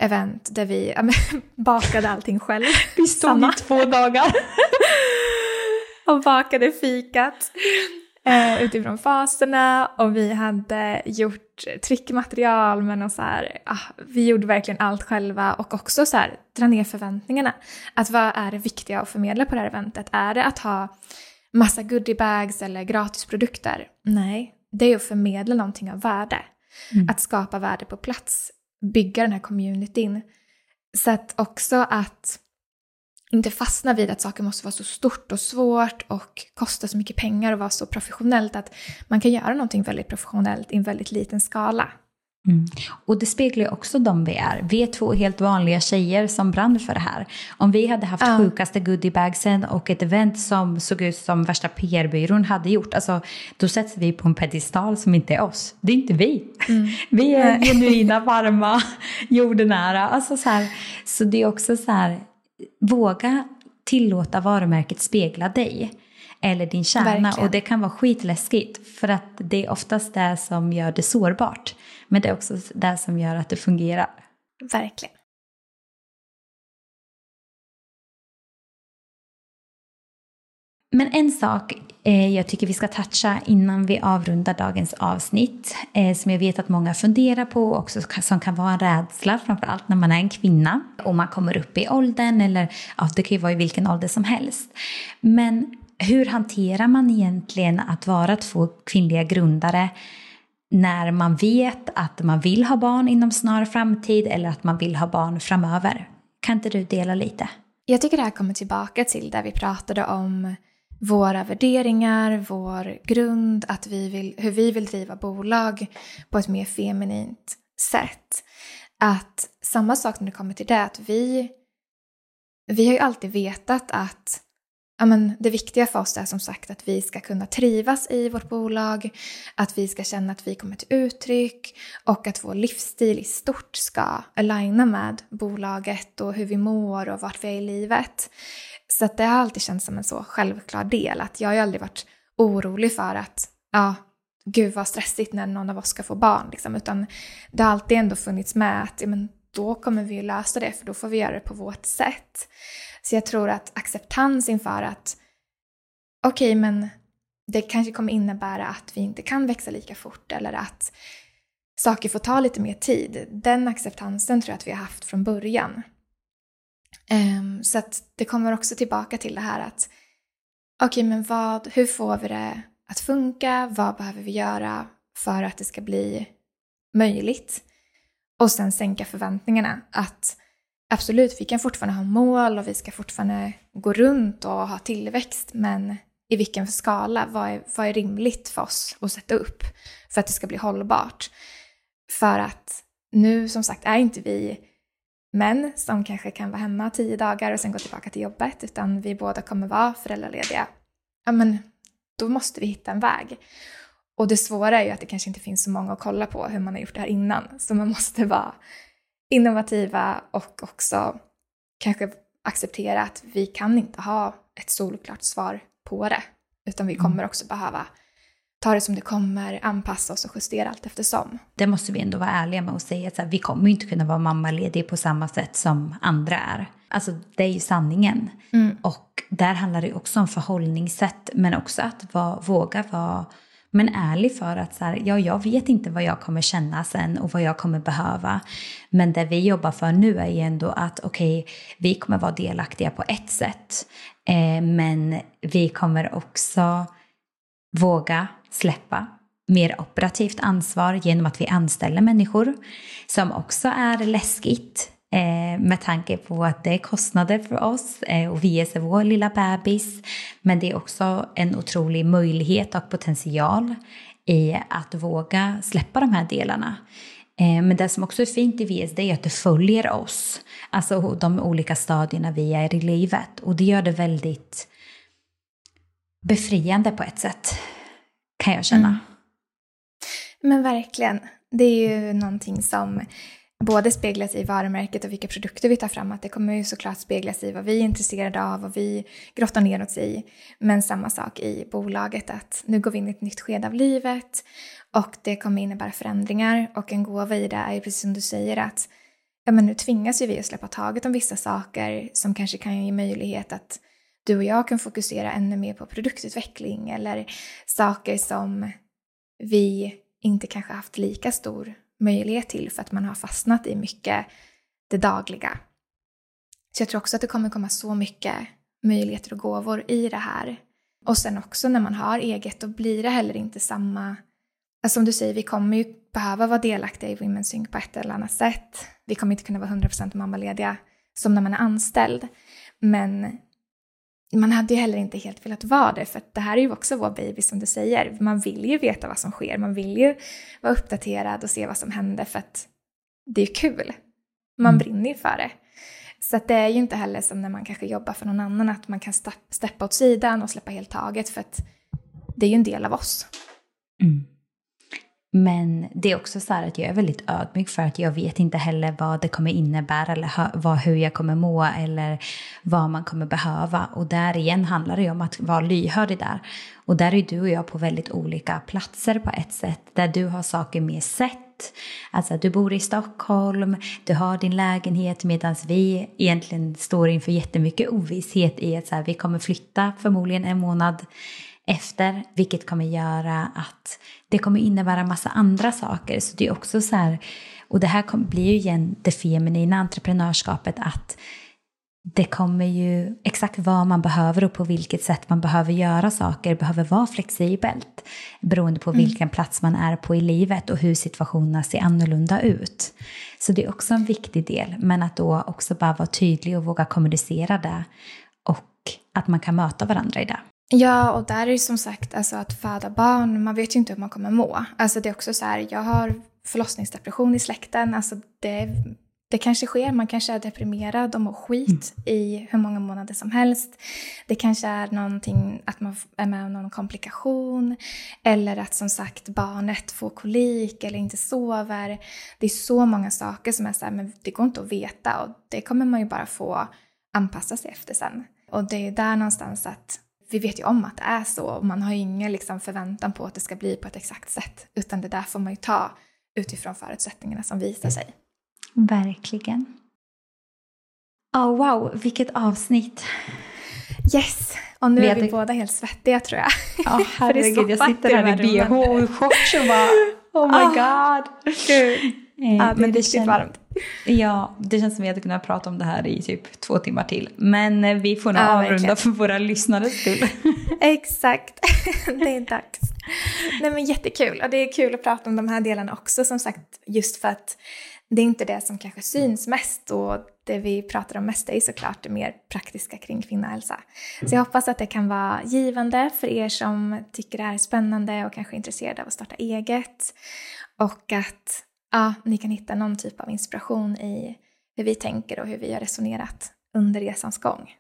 event där vi ja, men, bakade allting själv. Vi stod i två dagar. och bakade fikat eh, utifrån faserna och vi hade gjort tryckmaterial men och så här, ah, vi gjorde verkligen allt själva och också så här, dra ner förväntningarna. Att vad är det viktiga att förmedla på det här eventet? Är det att ha massa goodiebags eller gratisprodukter? Nej, det är att förmedla någonting av värde. Mm. Att skapa värde på plats, bygga den här communityn. Så att också att inte fastna vid att saker måste vara så stort och svårt och kosta så mycket pengar och vara så professionellt att man kan göra någonting väldigt professionellt i en väldigt liten skala. Mm. Och det speglar ju också de vi är. Vi är två helt vanliga tjejer som brann för det här. Om vi hade haft ja. sjukaste goodiebagsen och ett event som såg ut som värsta PR-byrån hade gjort, alltså, då sätts vi på en pedestal som inte är oss. Det är inte vi. Mm. Vi är genuina, varma, jordnära. Alltså, så, här, så det är också så här, våga tillåta varumärket spegla dig eller din kärna. Verkligen. Och det kan vara skitläskigt för att det är oftast det som gör det sårbart. Men det är också det som gör att det fungerar. Verkligen. Men en sak Eh, jag tycker vi ska toucha innan vi avrundar dagens avsnitt eh, som jag vet att många funderar på och också som kan vara en rädsla framförallt när man är en kvinna och man kommer upp i åldern eller ja, det kan ju vara i vilken ålder som helst. Men hur hanterar man egentligen att vara två kvinnliga grundare när man vet att man vill ha barn inom snar framtid eller att man vill ha barn framöver? Kan inte du dela lite? Jag tycker det här kommer tillbaka till där vi pratade om våra värderingar, vår grund, att vi vill, hur vi vill driva bolag på ett mer feminint sätt. Att samma sak när det kommer till det, att vi, vi har ju alltid vetat att ja, men det viktiga för oss är som sagt att vi ska kunna trivas i vårt bolag, att vi ska känna att vi kommer till uttryck och att vår livsstil i stort ska aligna med bolaget och hur vi mår och vart vi är i livet. Så att det har alltid känts som en så självklar del att jag har ju aldrig varit orolig för att ja, gud vad stressigt när någon av oss ska få barn liksom, utan det har alltid ändå funnits med att ja, men då kommer vi lösa det för då får vi göra det på vårt sätt. Så jag tror att acceptans inför att okej, okay, men det kanske kommer innebära att vi inte kan växa lika fort eller att saker får ta lite mer tid. Den acceptansen tror jag att vi har haft från början. Um, så att det kommer också tillbaka till det här att okej, okay, men vad, hur får vi det att funka? Vad behöver vi göra för att det ska bli möjligt? Och sen sänka förväntningarna. Att absolut, vi kan fortfarande ha mål och vi ska fortfarande gå runt och ha tillväxt, men i vilken skala? Vad är, vad är rimligt för oss att sätta upp för att det ska bli hållbart? För att nu, som sagt, är inte vi män som kanske kan vara hemma tio dagar och sen gå tillbaka till jobbet, utan vi båda kommer vara föräldralediga. Ja, men då måste vi hitta en väg. Och det svåra är ju att det kanske inte finns så många att kolla på hur man har gjort det här innan, så man måste vara innovativa och också kanske acceptera att vi kan inte ha ett solklart svar på det, utan vi mm. kommer också behöva ta det som det kommer, anpassa oss och justera allt eftersom. Det måste vi ändå vara ärliga med och säga att vi kommer inte kunna vara mammaledig på samma sätt som andra är. Alltså det är ju sanningen. Mm. Och där handlar det också om förhållningssätt men också att vara, våga vara men ärlig för att så här, ja, jag vet inte vad jag kommer känna sen och vad jag kommer behöva. Men det vi jobbar för nu är ju ändå att okej, okay, vi kommer vara delaktiga på ett sätt. Eh, men vi kommer också våga släppa mer operativt ansvar genom att vi anställer människor som också är läskigt eh, med tanke på att det är kostnader för oss eh, och vi är vår lilla bebis. Men det är också en otrolig möjlighet och potential i att våga släppa de här delarna. Eh, men det som också är fint i VSD är att det följer oss, alltså de olika stadierna vi är i livet. Och det gör det väldigt befriande på ett sätt, kan jag känna. Mm. Men verkligen. Det är ju någonting som både speglas i varumärket och vilka produkter vi tar fram. Att det kommer ju såklart speglas i vad vi är intresserade av och vi grottar ner oss i. Men samma sak i bolaget att nu går vi in i ett nytt skede av livet och det kommer innebära förändringar och en gåva i det är ju precis som du säger att ja, men nu tvingas ju vi att släppa taget om vissa saker som kanske kan ge möjlighet att du och jag kan fokusera ännu mer på produktutveckling eller saker som vi inte kanske haft lika stor möjlighet till för att man har fastnat i mycket det dagliga. Så jag tror också att det kommer komma så mycket möjligheter och gåvor i det här. Och sen också när man har eget, då blir det heller inte samma... Alltså som du säger, vi kommer ju behöva vara delaktiga i Women's Sync på ett eller annat sätt. Vi kommer inte kunna vara 100% mammalediga som när man är anställd. Men man hade ju heller inte helt velat vara det, för det här är ju också vår baby som du säger. Man vill ju veta vad som sker, man vill ju vara uppdaterad och se vad som händer för att det är kul. Man mm. brinner ju för det. Så det är ju inte heller som när man kanske jobbar för någon annan, att man kan steppa åt sidan och släppa helt taget, för att det är ju en del av oss. Mm. Men det är också så här att jag är väldigt ödmjuk för att jag vet inte heller vad det kommer innebära eller vad, hur jag kommer må eller vad man kommer behöva. Och där igen handlar det ju om att vara lyhörd i där. Och där är du och jag på väldigt olika platser på ett sätt. Där du har saker mer sett. Alltså du bor i Stockholm, du har din lägenhet medan vi egentligen står inför jättemycket ovisshet i att så här, vi kommer flytta förmodligen en månad efter, vilket kommer göra att det kommer innebära massa andra saker. Så det är också så här, och det här blir ju igen det feminina entreprenörskapet att det kommer ju exakt vad man behöver och på vilket sätt man behöver göra saker behöver vara flexibelt beroende på mm. vilken plats man är på i livet och hur situationerna ser annorlunda ut. Så det är också en viktig del, men att då också bara vara tydlig och våga kommunicera det och att man kan möta varandra i det. Ja, och där är det som sagt alltså att föda barn, man vet ju inte hur man kommer må. Alltså det är också så här, jag har förlossningsdepression i släkten, alltså det det kanske sker, man kanske är deprimerad och mår skit mm. i hur många månader som helst. Det kanske är någonting att man är med om någon komplikation eller att som sagt barnet får kolik eller inte sover. Det är så många saker som är så här, men det går inte att veta och det kommer man ju bara få anpassa sig efter sen. Och det är där någonstans att vi vet ju om att det är så och man har ju ingen liksom förväntan på att det ska bli på ett exakt sätt utan det där får man ju ta utifrån förutsättningarna som visar sig. Verkligen. Oh, wow, vilket avsnitt. Yes, och nu vi är vi båda helt svettiga tror jag. Ja, oh, herregud, jag sitter här i bh och shorts och bara oh my oh, god. Gud. Eh, ja, men det känns varmt. Ja, det känns som att vi hade kunnat prata om det här i typ två timmar till. Men eh, vi får nog ja, avrunda verkligen. för våra lyssnares skull. Exakt, det är dags. Nej men jättekul och det är kul att prata om de här delarna också som sagt just för att det är inte det som kanske syns mest och det vi pratar om mest är såklart det mer praktiska kring kvinnohälsa. Så jag hoppas att det kan vara givande för er som tycker det här är spännande och kanske är intresserade av att starta eget. Och att ja, ni kan hitta någon typ av inspiration i hur vi tänker och hur vi har resonerat under resans gång.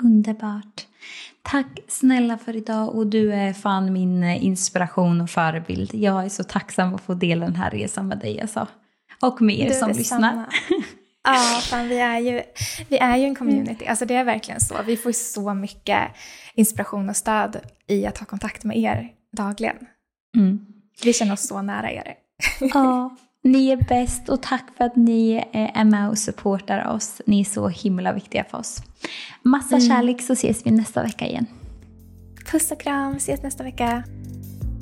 Underbart. Tack snälla för idag och du är fan min inspiration och förebild. Jag är så tacksam att få dela den här resan med dig alltså. Och med er som lyssnar. Ja, fan, vi, är ju, vi är ju en community. Alltså det är verkligen så. Vi får så mycket inspiration och stöd i att ha kontakt med er dagligen. Mm. Vi känner oss så nära er. Ja, ni är bäst och tack för att ni är med och supportar oss. Ni är så himla viktiga för oss. Massa mm. kärlek så ses vi nästa vecka igen. Puss och kram, ses nästa vecka.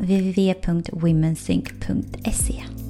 www.womensync.se